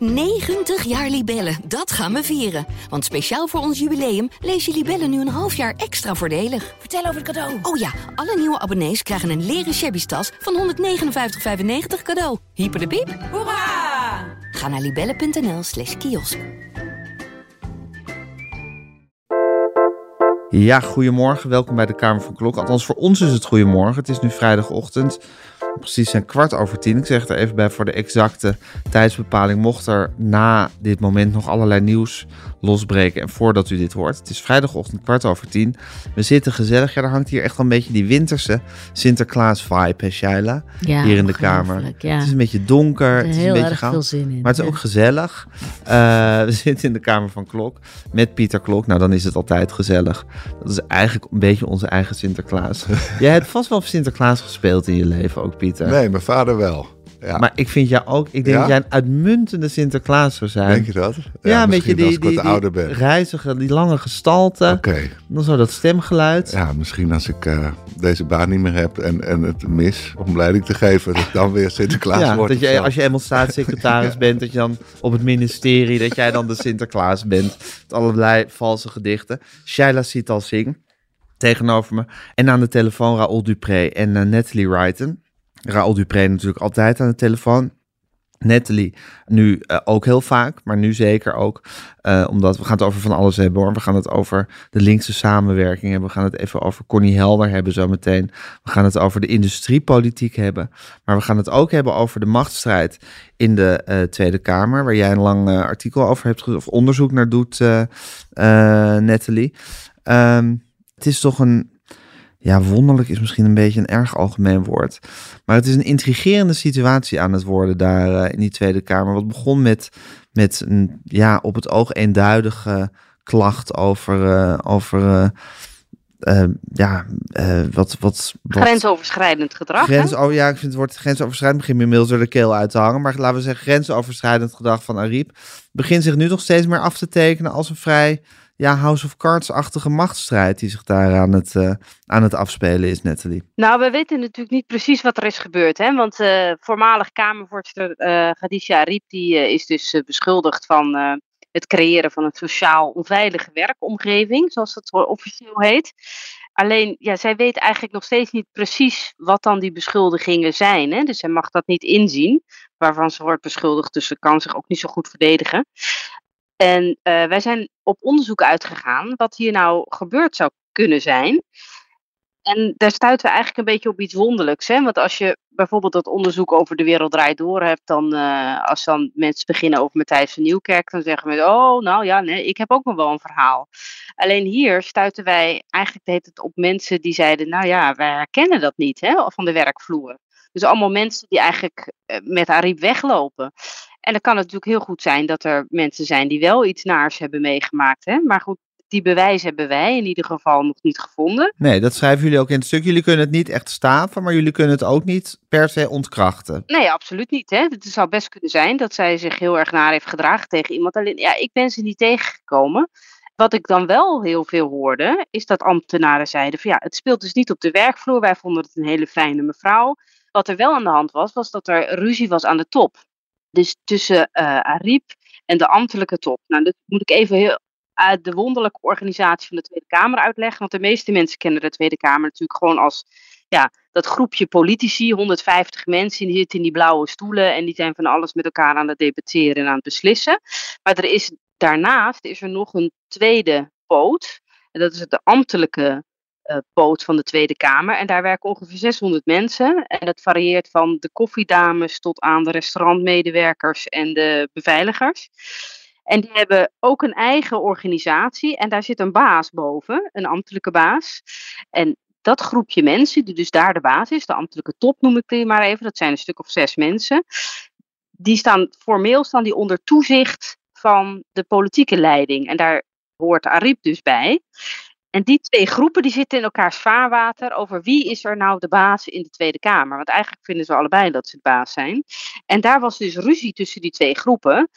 90 jaar Libellen, dat gaan we vieren. Want speciaal voor ons jubileum lees je Libellen nu een half jaar extra voordelig. Vertel over het cadeau. Oh ja, alle nieuwe abonnees krijgen een leren shabby tas van 159,95 cadeau. Hyper de piep. Hoera! Ga naar libellen.nl slash kiosk. Ja, goedemorgen. Welkom bij de Kamer van Klok. Althans, voor ons is het goedemorgen. Het is nu vrijdagochtend. Precies een kwart over tien. Ik zeg er even bij voor de exacte tijdsbepaling. Mocht er na dit moment nog allerlei nieuws losbreken. En voordat u dit hoort. Het is vrijdagochtend kwart over tien. We zitten gezellig. Ja, er hangt hier echt wel een beetje die winterse Sinterklaas vibe, hè Shaila? Ja, hier in de kamer. Ja. Het is een beetje donker. Er Het is heel een beetje erg gaaf. veel zin in. Maar het is ja. ook gezellig. Eh, we zitten in de Kamer van Klok met Pieter Klok. Nou, dan is het altijd gezellig. Dat is eigenlijk een beetje onze eigen Sinterklaas. Jij hebt vast wel Sinterklaas gespeeld in je leven ook, Pieter. Nee, mijn vader wel. Ja, Maar ik vind jou ook... Ik denk Ja? dat jij een uitmuntende Sinterklaas zou zijn. denk je dat? Ja, een misschien beetje die, als ik wat die, die ouder ben. reizige, die lange gestalte. Oké, Dan zo dat stemgeluid. ja, misschien als ik eh, deze baan niet meer heb en, en het mis om leiding te geven, dat ik dan weer Sinterklaas Ja, word. dat je, als je eenmaal staatssecretaris bent, dat je dan op het ministerie, dat jij dan de Sinterklaas bent. Met allerlei valse gedichten. Shaila Sital Singh tegenover me. En aan de telefoon Raoul Dupré en eh, Natalie Wrighton. Raoul Dupré natuurlijk altijd aan de telefoon. Natalie nu eh, ook heel vaak, maar nu zeker ook. eh, omdat we gaan het over van alles hebben hoor. We gaan het over de linkse samenwerking hebben. We gaan het even over Connie Helder hebben zometeen. We gaan het over de industriepolitiek hebben. Maar we gaan het ook hebben over de machtsstrijd in de eh, Tweede Kamer. Waar jij een lang artikel over hebt, of onderzoek naar doet, Natalie. Ehm, het is toch een, ja, wonderlijk is misschien een beetje een erg algemeen woord. Maar het is een intrigerende situatie aan het worden daar eh, in die Tweede Kamer. Wat begon met, met een, ja, op het oog eenduidige klacht over, eh, over eh, ja, wat, wat, wat... Grensoverschrijdend gedrag. Grens, oh ja, ik vind het woord grensoverschrijdend begint me inmiddels door de keel uit te hangen. Maar laten we zeggen, grensoverschrijdend gedrag van Ariep begint zich nu toch steeds meer af te tekenen als een vrij ja, House of Cards-achtige machtsstrijd die zich daar aan het, eh, aan het afspelen is, Natalie. Nou, we weten natuurlijk niet precies wat er is gebeurd. Hè? Want eh, voormalig Kamervoorzitter eh Khadija die, is dus beschuldigd van het creëren van een sociaal onveilige werkomgeving, zoals zo officieel heet. Alleen, ja, zij weet eigenlijk nog steeds niet precies wat dan die beschuldigingen zijn. Hè? Dus zij mag dat niet inzien, waarvan ze wordt beschuldigd. Dus ze kan zich ook niet zo goed verdedigen. En eh, wij zijn op onderzoek uitgegaan wat hier nou gebeurd zou kunnen zijn. En daar stuiten we eigenlijk een beetje op iets wonderlijks. Hè? Want als je bijvoorbeeld dat onderzoek over de wereld draait door hebt, dan eh, als dan mensen beginnen over Matthijs van Nieuwkerk, dan zeggen we, oh, nou ja, nee, ik heb ook nog wel een verhaal. Alleen hier stuiten wij eigenlijk de hele tijd op mensen die zeiden, nou ja, wij herkennen dat niet hè, van de werkvloer. Dus allemaal mensen die eigenlijk eh, met Ariep weglopen. En dan kan het natuurlijk heel goed zijn dat er mensen zijn die wel iets naars hebben meegemaakt. Hè? Maar goed, die bewijzen hebben wij in ieder geval nog niet gevonden. Nee, dat schrijven jullie ook in het stuk. Jullie kunnen het niet echt staven, maar jullie kunnen het ook niet per se ontkrachten. Nee, absoluut niet. Hè? Het zou best kunnen zijn dat zij zich heel erg naar heeft gedragen tegen iemand. Alleen, ja, ik ben ze niet tegengekomen. Wat ik dan wel heel veel hoorde, is dat ambtenaren zeiden van ja, het speelt dus niet op de werkvloer. Wij vonden het een hele fijne mevrouw. Wat er wel aan de hand was, was dat er ruzie was aan de top. Dus tussen eh Ariep en de ambtelijke top. Nou, dat moet ik even heel uit de wonderlijke organisatie van de Tweede Kamer uitleggen. Want de meeste mensen kennen de Tweede Kamer natuurlijk gewoon als ja, dat groepje politici, 150 mensen, die zitten in die blauwe stoelen en die zijn van alles met elkaar aan het debatteren en aan het beslissen. Maar er is, daarnaast is er nog een tweede poot. En dat is de ambtelijke eh, poot van de Tweede Kamer. En daar werken ongeveer 600 mensen. En dat varieert van de koffiedames tot aan de restaurantmedewerkers en de beveiligers. En die hebben ook een eigen organisatie. En daar zit een baas boven, een ambtelijke baas. En dat groepje mensen, die dus daar de baas is, de ambtelijke top noem ik die maar even, dat zijn een stuk of zes mensen. Die staan formeel staan die onder toezicht van de politieke leiding. En daar hoort Ariep dus bij. En die twee groepen die zitten in elkaars vaarwater over wie is er nou de baas in de Tweede Kamer. Want eigenlijk vinden ze allebei dat ze de baas zijn. En daar was dus ruzie tussen die twee groepen.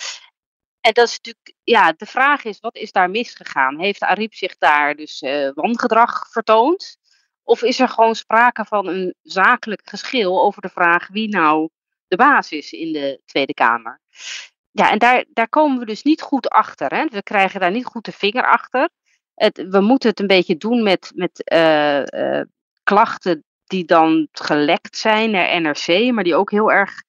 En dat is natuurlijk, ja, de vraag is, wat is daar misgegaan? Heeft Ariep zich daar dus eh, wangedrag vertoond? Of is er gewoon sprake van een zakelijk geschil over de vraag wie nou de baas is in de Tweede Kamer? ja, en daar, daar komen we dus niet goed achter. Hè? We krijgen daar niet goed de vinger achter. We moeten het een beetje doen met, met uh, uh, klachten die dan gelekt zijn naar NRC, maar die ook heel erg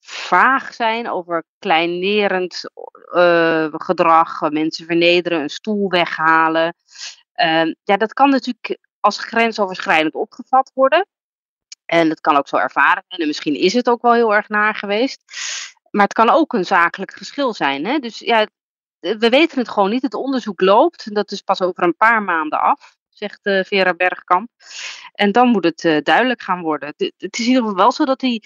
vaag zijn over kleinerend uh, gedrag, mensen vernederen, een stoel weghalen. Uh, ja, dat kan natuurlijk als grensoverschrijdend opgevat worden. En dat kan ook zo ervaren. En misschien is het ook wel heel erg naar geweest. Maar het kan ook een zakelijk geschil zijn. Hè? Dus ja, we weten het gewoon niet. Het onderzoek loopt. Dat is pas over een paar maanden af, zegt uh, Vera Bergkamp. En dan moet het uh, duidelijk gaan worden. Het, is in ieder geval wel zo dat die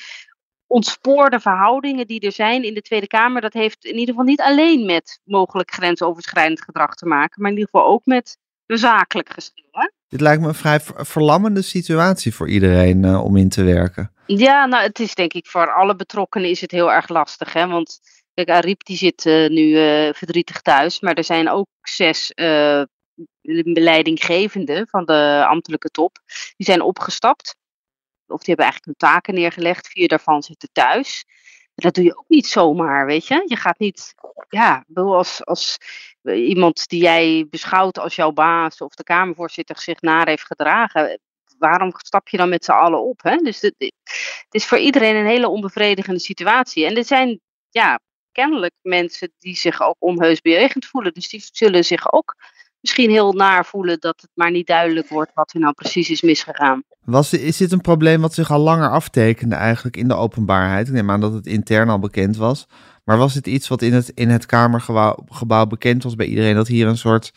ontspoorde verhoudingen die er zijn in de Tweede Kamer, dat heeft in ieder geval niet alleen met mogelijk grensoverschrijdend gedrag te maken, maar in ieder geval ook met zakelijk geschil. Hè? Dit lijkt me een vrij verlammende situatie voor iedereen uh, om in te werken. Ja, nou, het is denk ik voor alle betrokkenen is het heel erg lastig. Hè? Want kijk, Ariep die zit uh, nu uh, verdrietig thuis, maar er zijn ook zes leidinggevenden van de ambtelijke top. Die zijn opgestapt. Of die hebben eigenlijk hun taken neergelegd. Vier daarvan zitten thuis. Dat doe je ook niet zomaar, weet je. Je gaat niet, ja, als, als iemand die jij beschouwt als jouw baas of de Kamervoorzitter zich naar heeft gedragen, waarom stap je dan met z'n allen op? Hè? Dus het, het, is voor iedereen een hele onbevredigende situatie. En er zijn, ja, kennelijk mensen die zich ook onheus bejegend voelen. Dus die zullen zich ook misschien heel naar voelen dat het maar niet duidelijk wordt wat er nou precies is misgegaan. Was, is dit een probleem wat zich al langer aftekende eigenlijk in de openbaarheid? Ik neem aan dat het intern al bekend was. Maar was het iets wat in het, in het Kamergebouw gebouw bekend was bij iedereen, dat hier een soort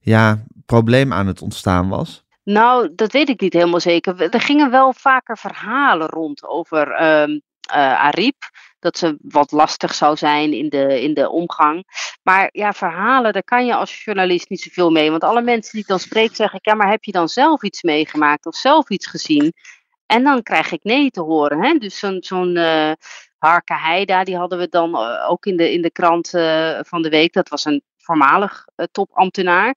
ja, probleem aan het ontstaan was? Nou, dat weet ik niet helemaal zeker. Er gingen wel vaker verhalen rond over uh, uh, Ariep dat ze wat lastig zou zijn in de, in de omgang. Maar ja, verhalen, daar kan je als journalist niet zoveel mee. Want alle mensen die ik dan spreek zeggen, ja, maar heb je dan zelf iets meegemaakt of zelf iets gezien? En dan krijg ik nee te horen. Hè? Dus zo'n zo'n uh, Harke Heida, die hadden we dan uh, ook in de, in de krant uh, van de week. Dat was een voormalig topambtenaar.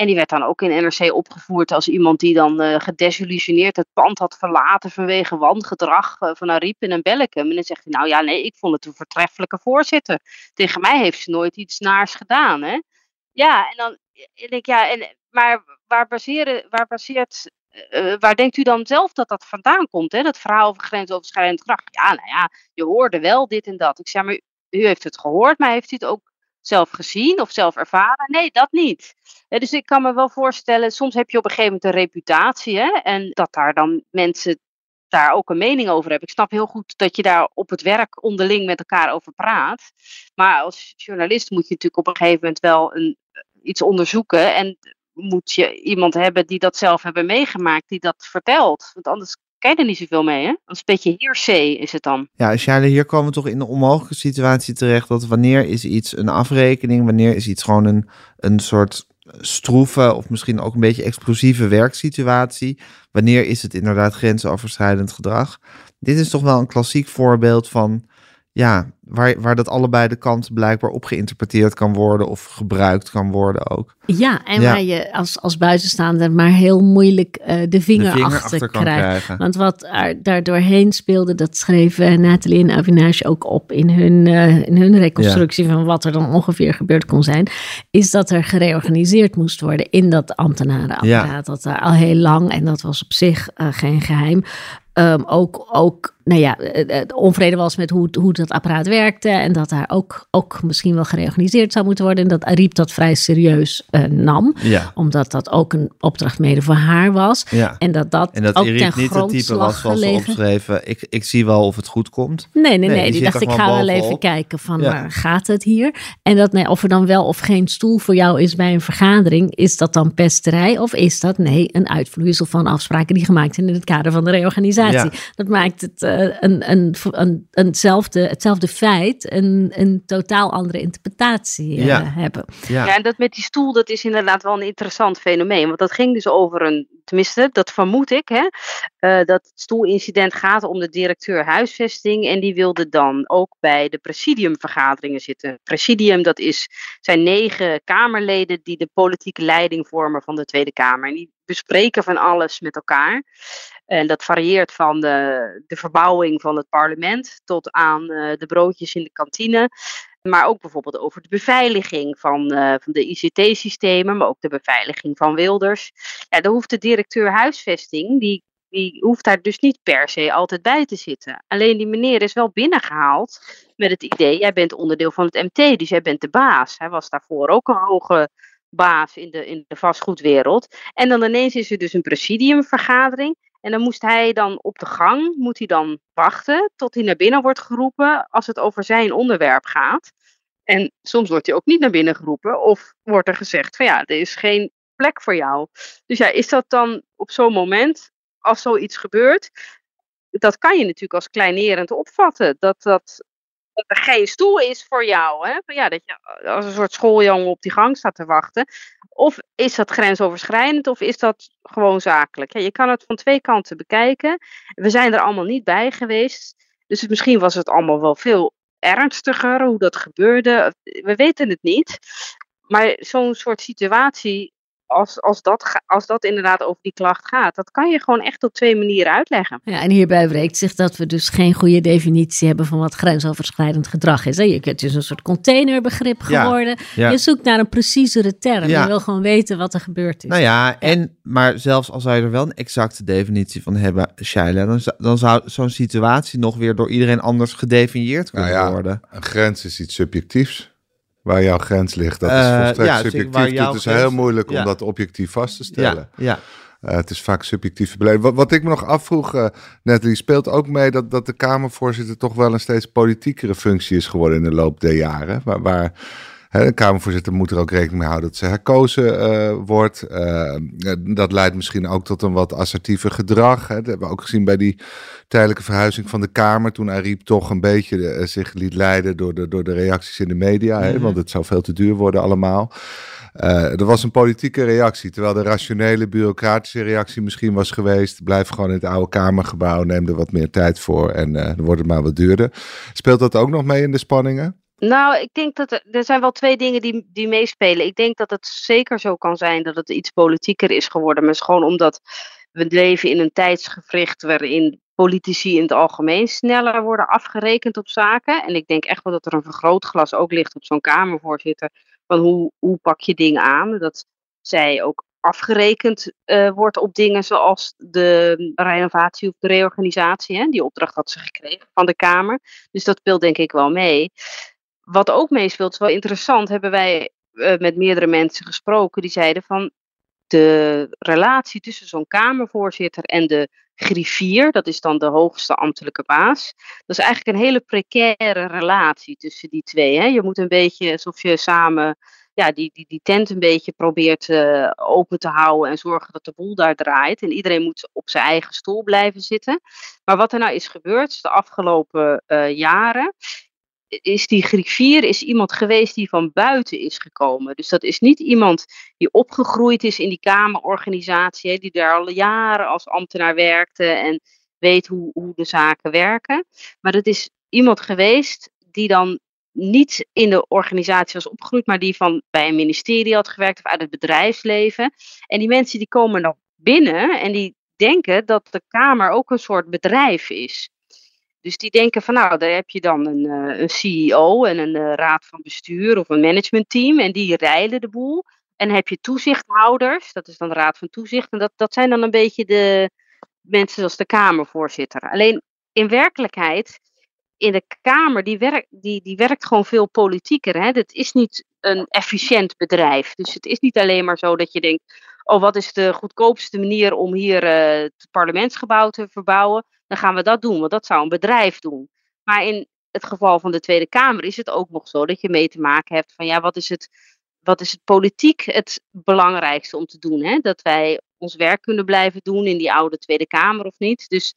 En die werd dan ook in NRC opgevoerd als iemand die dan uh, gedesillusioneerd het pand had verlaten vanwege wangedrag uh, van Ariep en Bellecum. En dan zegt hij, nou ja, nee, ik vond het een voortreffelijke voorzitter. Tegen mij heeft ze nooit iets naars gedaan, hè. Ja, en dan denk ik, ja, en, maar waar, baseren, waar baseert waar denkt u dan zelf dat dat vandaan komt, hè? dat verhaal over grensoverschrijdend gedrag? Ja, nou ja, je hoorde wel dit en dat. Ik zeg, maar u heeft het gehoord, maar heeft u het ook zelf gezien of zelf ervaren? Nee, dat niet. dus ik kan me wel voorstellen, soms heb je op een gegeven moment een reputatie hè, en dat daar dan mensen daar ook een mening over hebben. Ik snap heel goed dat je daar op het werk onderling met elkaar over praat. Maar als journalist moet je natuurlijk op een gegeven moment wel een, iets onderzoeken en moet je iemand hebben die dat zelf hebben meegemaakt, die dat vertelt. Want anders kan je er niet zoveel mee, hè? Een beetje hearsay is het dan. Ja, Charlie, hier komen we toch in de onmogelijke situatie terecht dat wanneer is iets een afrekening, wanneer is iets gewoon een, een soort stroeve of misschien ook een beetje explosieve werksituatie, wanneer is het inderdaad grensoverschrijdend gedrag. Dit is toch wel een klassiek voorbeeld van ja, waar, waar dat allebei de kanten blijkbaar op geïnterpreteerd kan worden of gebruikt kan worden ook. Ja, en waar je als, als buitenstaander maar heel moeilijk uh, de, vinger de, vinger achter, achter kan krijgt. krijgen. Want wat er daar doorheen speelde, dat schreven Nathalie en Avinage ook op in hun, uh, in hun reconstructie ja. van wat er dan ongeveer gebeurd kon zijn, is dat er gereorganiseerd moest worden in dat ambtenarenapparaat. Ja. Dat daar al heel lang, en dat was op zich uh, geen geheim, Um, ook, ook, nou ja, de onvrede was met hoe, hoe dat apparaat werkte. En dat daar ook, ook misschien wel gereorganiseerd zou moeten worden. En dat Ariep dat vrij serieus uh, nam. Ja. Omdat dat ook een opdracht mede voor haar was. Ja. En dat dat, en dat ook ten niet het type was zoals ze opschreven. Ik, ik zie wel of het goed komt. Nee, nee, nee. Nee, die dacht ik ga wel even kijken van Ja. waar gaat het hier. En dat nee, of er dan wel of geen stoel voor jou is bij een vergadering. Is dat dan pesterij of is dat nee een uitvloeisel van afspraken die gemaakt zijn in het kader van de reorganisatie. Dat maakt het eh, een, een, een, eenzelfde, hetzelfde feit een, een totaal andere interpretatie eh, Ja. hebben. Ja. Ja, en dat met die stoel, dat is inderdaad wel een interessant fenomeen. Want dat ging dus over een, tenminste, dat vermoed ik, hè, eh, dat het stoelincident gaat om de directeur huisvesting. En die wilde dan ook bij de presidiumvergaderingen zitten. Presidium, dat is, zijn negen Kamerleden die de politieke leiding vormen van de Tweede Kamer. En die bespreken van alles met elkaar. En dat varieert van de, de verbouwing van het parlement tot aan eh, de broodjes in de kantine. Maar ook bijvoorbeeld over de beveiliging van, uh, van de ICT-systemen, maar ook de beveiliging van Wilders. Ja, dan hoeft de directeur huisvesting, die, die hoeft daar dus niet per se altijd bij te zitten. Alleen die meneer is wel binnengehaald met het idee, jij bent onderdeel van het MT, dus jij bent de baas. Hij was daarvoor ook een hoge baas in de, in de vastgoedwereld. En dan ineens is er dus een presidiumvergadering. En dan moest hij dan op de gang, moet hij dan wachten tot hij naar binnen wordt geroepen als het over zijn onderwerp gaat. En soms wordt hij ook niet naar binnen geroepen of wordt er gezegd van ja, er is geen plek voor jou. Dus ja, is dat dan op zo'n moment, als zoiets gebeurt, dat kan je natuurlijk als kleinerend opvatten. Dat, dat, dat er geen stoel is voor jou. Hè? Ja, dat je als een soort schooljongen op die gang staat te wachten. Of is dat grensoverschrijdend of is dat gewoon zakelijk? Ja, je kan het van twee kanten bekijken. We zijn er allemaal niet bij geweest. Dus misschien was het allemaal wel veel ernstiger hoe dat gebeurde. We weten het niet. Maar zo'n soort situatie als, als, dat, als dat inderdaad over die klacht gaat. Dat kan je gewoon echt op twee manieren uitleggen. Ja, en hierbij breekt zich dat we dus geen goede definitie hebben van wat grensoverschrijdend gedrag is. Je kunt dus een soort containerbegrip geworden. Je zoekt naar een preciezere term. Je wil gewoon weten wat er gebeurd is. Nou ja, en, maar zelfs als wij er wel een exacte definitie van hebben, Shaila, dan, dan zou zo'n situatie nog weer door iedereen anders gedefinieerd kunnen nou worden. Een grens is iets subjectiefs. Waar jouw grens ligt, dat is uh, volstrekt ja, subjectief. Het is heel moeilijk om dat objectief vast te stellen. Ja, uh, het is vaak subjectief beleid. Wat, wat, ik me nog afvroeg, uh, Natalie, speelt ook mee dat, dat de Kamervoorzitter toch wel een steeds politiekere functie is geworden in de loop der jaren. Waar, waar de Kamervoorzitter moet er ook rekening mee houden dat ze herkozen uh, wordt. Uh, dat leidt misschien ook tot een wat assertiever gedrag. Hè. Dat hebben we ook gezien bij die tijdelijke verhuizing van de Kamer. Toen Ariep toch een beetje uh, zich liet leiden door de, door de reacties in de media. Mm -hmm. hè, mhm. want het zou veel te duur worden allemaal. er was een politieke reactie, terwijl de rationele, bureaucratische reactie misschien was geweest: blijf gewoon in het oude Kamergebouw, neem er wat meer tijd voor en dan wordt het maar wat duurder. Speelt dat ook nog mee in de spanningen? Nou, ik denk dat er, zijn wel twee dingen die, die meespelen. Ik denk dat het zeker zo kan zijn dat het iets politieker is geworden. Maar het is gewoon omdat we leven in een tijdsgevricht waarin politici in het algemeen sneller worden afgerekend op zaken. En ik denk echt wel dat er een vergrootglas ook ligt op zo'n Kamervoorzitter. Van hoe, hoe pak je dingen aan? Dat zij ook afgerekend uh, wordt op dingen zoals de renovatie of de reorganisatie. Hè? Die opdracht had ze gekregen van de Kamer. Dus dat speelt denk ik wel mee wat ook meespeelt, is wel interessant, hebben wij uh, met meerdere mensen gesproken die zeiden van de relatie tussen zo'n Kamervoorzitter en de griffier, dat is dan de hoogste ambtelijke baas, dat is eigenlijk een hele precaire relatie tussen die twee. Hè? Je moet een beetje alsof je samen ja, die, die, die tent een beetje probeert uh, open te houden en zorgen dat de boel daar draait. En iedereen moet op zijn eigen stoel blijven zitten. Maar wat er nou is gebeurd de afgelopen uh, jaren, is die griffier is iemand geweest die van buiten is gekomen. Dus dat is niet iemand die opgegroeid is in die kamerorganisatie, die daar al jaren als ambtenaar werkte en weet hoe, hoe de zaken werken. Maar dat is iemand geweest die dan niet in de organisatie was opgegroeid, maar die van bij een ministerie had gewerkt of uit het bedrijfsleven. En die mensen die komen dan binnen en die denken dat de Kamer ook een soort bedrijf is. Dus die denken van nou, daar heb je dan een, uh, een CEO en een uh, raad van bestuur of een managementteam en die rijden de boel. En heb je toezichthouders, dat is dan de raad van toezicht. En dat, dat zijn dan een beetje de mensen zoals de Kamervoorzitter. Alleen in werkelijkheid, in de Kamer, die, werkt die, die werkt gewoon veel politieker. Hè? Het is niet een efficiënt bedrijf. Dus het is niet alleen maar zo dat je denkt, oh wat is de goedkoopste manier om hier uh, het parlementsgebouw te verbouwen dan gaan we dat doen, want dat zou een bedrijf doen. Maar in het geval van de Tweede Kamer is het ook nog zo dat je mee te maken hebt van ja, wat is het, wat is het politiek het belangrijkste om te doen? Hè? Dat wij ons werk kunnen blijven doen in die oude Tweede Kamer of niet. Dus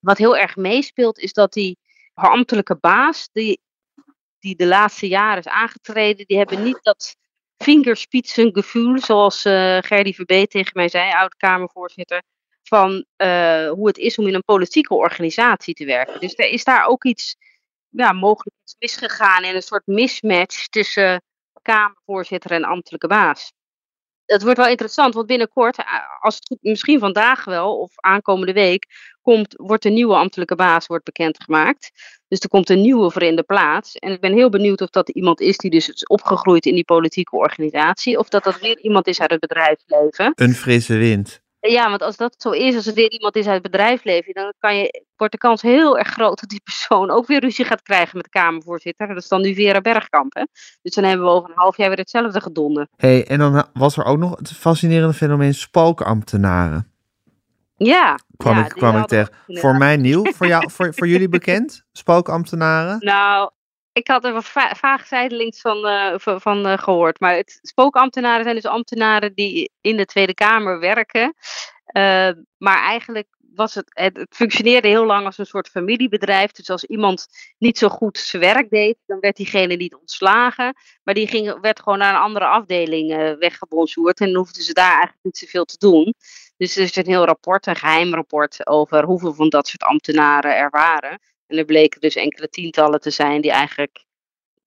wat heel erg meespeelt is dat die ambtelijke baas, die, die de laatste jaren is aangetreden, die hebben niet dat vingerspitsengevoel, zoals uh, Gerdy Verbeet tegen mij zei, oud-Kamervoorzitter van uh, hoe het is om in een politieke organisatie te werken. Dus er is daar ook iets, ja, mogelijk misgegaan in een soort mismatch tussen Kamervoorzitter en ambtelijke baas. dat wordt wel interessant, want binnenkort, eh, als het misschien vandaag wel, of aankomende week, komt, wordt de nieuwe ambtelijke baas wordt bekendgemaakt. Dus er komt een nieuwe voor in de plaats. En ik ben heel benieuwd of dat iemand is die dus is opgegroeid in die politieke organisatie, of dat dat weer iemand is uit het bedrijfsleven. Een frisse wind. Ja, want als dat zo is, als het weer iemand is uit het bedrijfsleven, dan kan je, wordt de kans heel erg groot dat die persoon ook weer ruzie gaat krijgen met de Kamervoorzitter. Dat is dan nu Vera Bergkamp. Hè? Dus dan hebben we over een half jaar weer hetzelfde gedonden. hey, en dan was er ook nog het fascinerende fenomeen spookambtenaren. Ja. Kwam ja, ik, kwam ik tegen. Voor mij nieuw, voor, jou, voor, voor jullie bekend? Spookambtenaren? Nou, ik had er va- vaag zijdelings van, eh, van, eh, gehoord. Maar het, spookambtenaren zijn dus ambtenaren die in de Tweede Kamer werken. Eh, maar eigenlijk was het, het, functioneerde heel lang als een soort familiebedrijf. Dus als iemand niet zo goed zijn werk deed, dan werd diegene niet ontslagen. Maar die ging, werd gewoon naar een andere afdeling weggebonjourd. En dan hoefden ze daar eigenlijk niet zoveel te doen. Dus er is een heel rapport, een geheim rapport, over hoeveel van dat soort ambtenaren er waren. En er bleken dus enkele tientallen te zijn die eigenlijk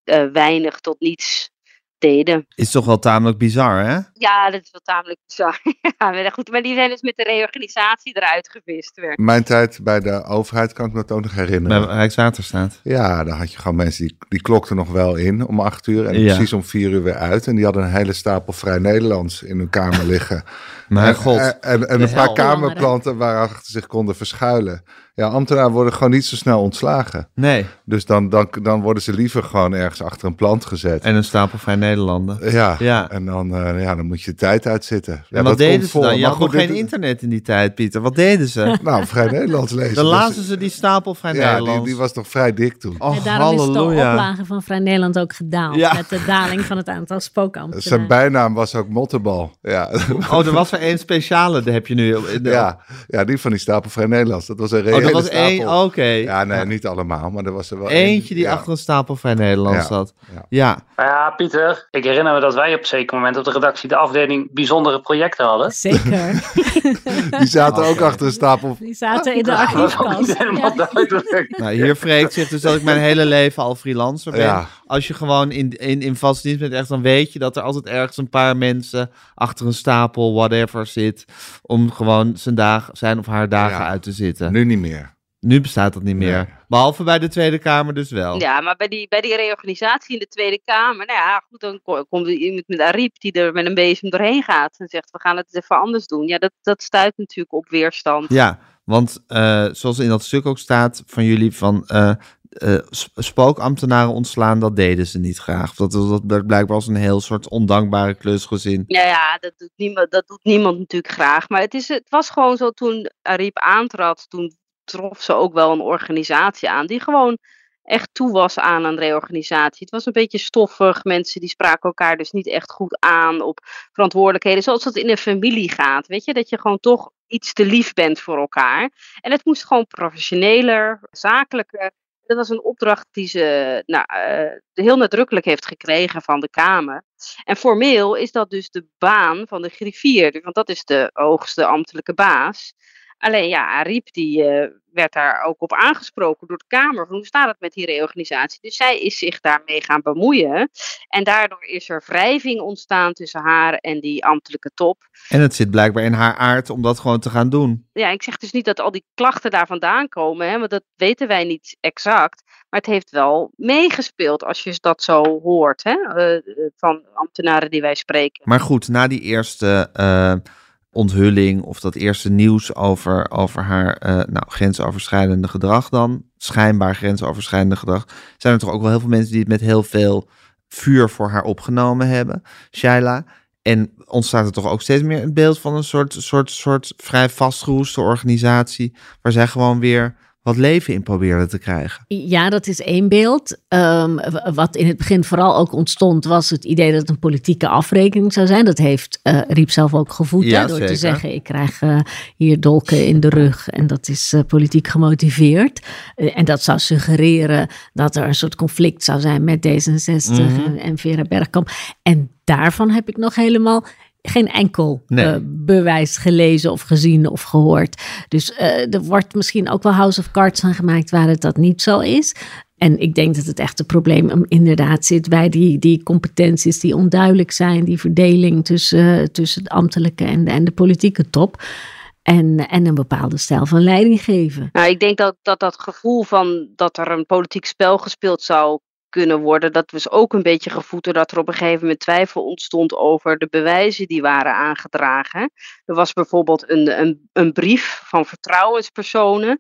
eh, weinig tot niets deden. Is toch wel tamelijk bizar, hè? Ja, dat is wel tamelijk bizar. ja, maar goed, maar die zijn dus met de reorganisatie eruit gevist. Weer. Mijn tijd bij de overheid kan ik me dat ook nog herinneren. Bij Rijkswaterstaat. Ja, dan had je gewoon mensen die, die klokten nog wel in om acht uur en Ja. precies om vier uur weer uit. En die hadden een hele stapel Vrij Nederlands in hun kamer liggen. Mijn en, god. En, en, een paar kamerplanten waarachter ze zich konden verschuilen. Ja, ambtenaren worden gewoon niet zo snel ontslagen. Nee. Dus dan, dan, dan worden ze liever gewoon ergens achter een plant gezet. En een stapel Vrij Nederlanden. ja, Ja. en dan, eh, ja, dan moet je de tijd uitzitten. Ja, En wat dat deden ze dan? Je had nog goed, geen dit- internet in die tijd, Pieter. Wat deden ze? Nou, Vrij Nederlands lezen. Dan Dus- lazen ze die stapel Vrij ja, die, die was toch vrij dik toen. Oh, en daarom is de oplage van Vrij Nederland ook gedaald. Ja. Met de daling van het aantal spookambtenaren. Zijn bijnaam was ook Mottenbal. Ja. Oh, er was er één speciale, die heb je nu. de- Ja, ja, die van die stapel Vrij Nederlands. Dat was een Oh, reële dat was stapel. één, oké. Ja, nee, niet allemaal, maar er was er wel Eentje die ja. achter een stapel Vrij Nederlands Ja. zat. Ja. Ja. Nou ja, Pieter, ik herinner me dat wij op een zeker moment op de redactie de afdeling bijzondere projecten hadden. Zeker. Die zaten ook achter een stapel. Die zaten in de Dat was ook archiefkast. niet helemaal Ja. duidelijk. Nou, hier vreekt zich dus dat ik mijn hele leven al freelancer ben. Ja. Als je gewoon in, in, in vast dienst bent, echt, dan weet je dat er altijd ergens een paar mensen achter een stapel, whatever, zit. Om gewoon zijn, dag, zijn of haar dagen Ja. uit te zitten. Nu niet meer. Nu bestaat dat niet meer. Nee. Behalve bij de Tweede Kamer dus wel. Ja, maar bij die, bij die reorganisatie in de Tweede Kamer, nou ja, goed, dan ko- komt er iemand met Ariep die er met een bezem doorheen gaat en zegt, we gaan het even anders doen. Ja, dat, dat stuit natuurlijk op weerstand. Ja, want eh, zoals in dat stuk ook staat van jullie van eh, eh, sp- spookambtenaren ontslaan, dat deden ze niet graag. Dat, dat werd blijkbaar als een heel soort ondankbare klusgezin. Ja, ja dat, doet niemand, dat doet niemand natuurlijk graag. Maar het, is, het was gewoon zo toen Ariep aantrad, toen trof ze ook wel een organisatie aan die gewoon echt toe was aan een reorganisatie. Het was een beetje stoffig. Mensen die spraken elkaar dus niet echt goed aan op verantwoordelijkheden. Zoals dat in een familie gaat. Weet je, dat je gewoon toch iets te lief bent voor elkaar. En het moest gewoon professioneler, zakelijker. Dat was een opdracht die ze nou, eh, heel nadrukkelijk heeft gekregen van de Kamer. En formeel is dat dus de baan van de griffier, want dat is de hoogste ambtelijke baas. Alleen ja, Ariep die eh, werd daar ook op aangesproken door de Kamer. Van hoe staat het met die reorganisatie? Dus zij is zich daarmee gaan bemoeien. En daardoor is er wrijving ontstaan tussen haar en die ambtelijke top. En het zit blijkbaar in haar aard om dat gewoon te gaan doen. Ja, ik zeg dus niet dat al die klachten daar vandaan komen, hè, want dat weten wij niet exact. Maar het heeft wel meegespeeld als je dat zo hoort hè, eh, van ambtenaren die wij spreken. Maar goed, na die eerste eh, onthulling of dat eerste nieuws over, over haar eh, nou, grensoverschrijdende gedrag dan, schijnbaar grensoverschrijdende gedrag, zijn er toch ook wel heel veel mensen die het met heel veel vuur voor haar opgenomen hebben, Shaila. En ontstaat er toch ook steeds meer een beeld van een soort, soort, soort vrij vastgeroeste organisatie, waar zij gewoon weer wat leven in probeerde te krijgen. Ja, dat is één beeld. Ehm, wat in het begin vooral ook ontstond, was het idee dat het een politieke afrekening zou zijn. Dat heeft eh, Riep zelf ook gevoed Ja, hè, door zeker. te zeggen: ik krijg eh, hier dolken in de rug en dat is eh, politiek gemotiveerd. En dat zou suggereren dat er een soort conflict zou zijn met D66 Mhm. en, en Vera Bergkamp. En daarvan heb ik nog helemaal geen enkel Nee. eh, bewijs gelezen of gezien of gehoord. Dus eh, er wordt misschien ook wel House of Cards aan gemaakt waar het dat niet zo is. En ik denk dat het echte probleem inderdaad zit bij die, die competenties die onduidelijk zijn, die verdeling tussen, tussen de ambtelijke en de, en de politieke top. En, en een bepaalde stijl van leiding geven. Nou, ik denk dat, dat dat gevoel van dat er een politiek spel gespeeld zou kunnen worden, dat was ook een beetje gevoed doordat er op een gegeven moment twijfel ontstond over de bewijzen die waren aangedragen. Er was bijvoorbeeld een, een, een brief van vertrouwenspersonen.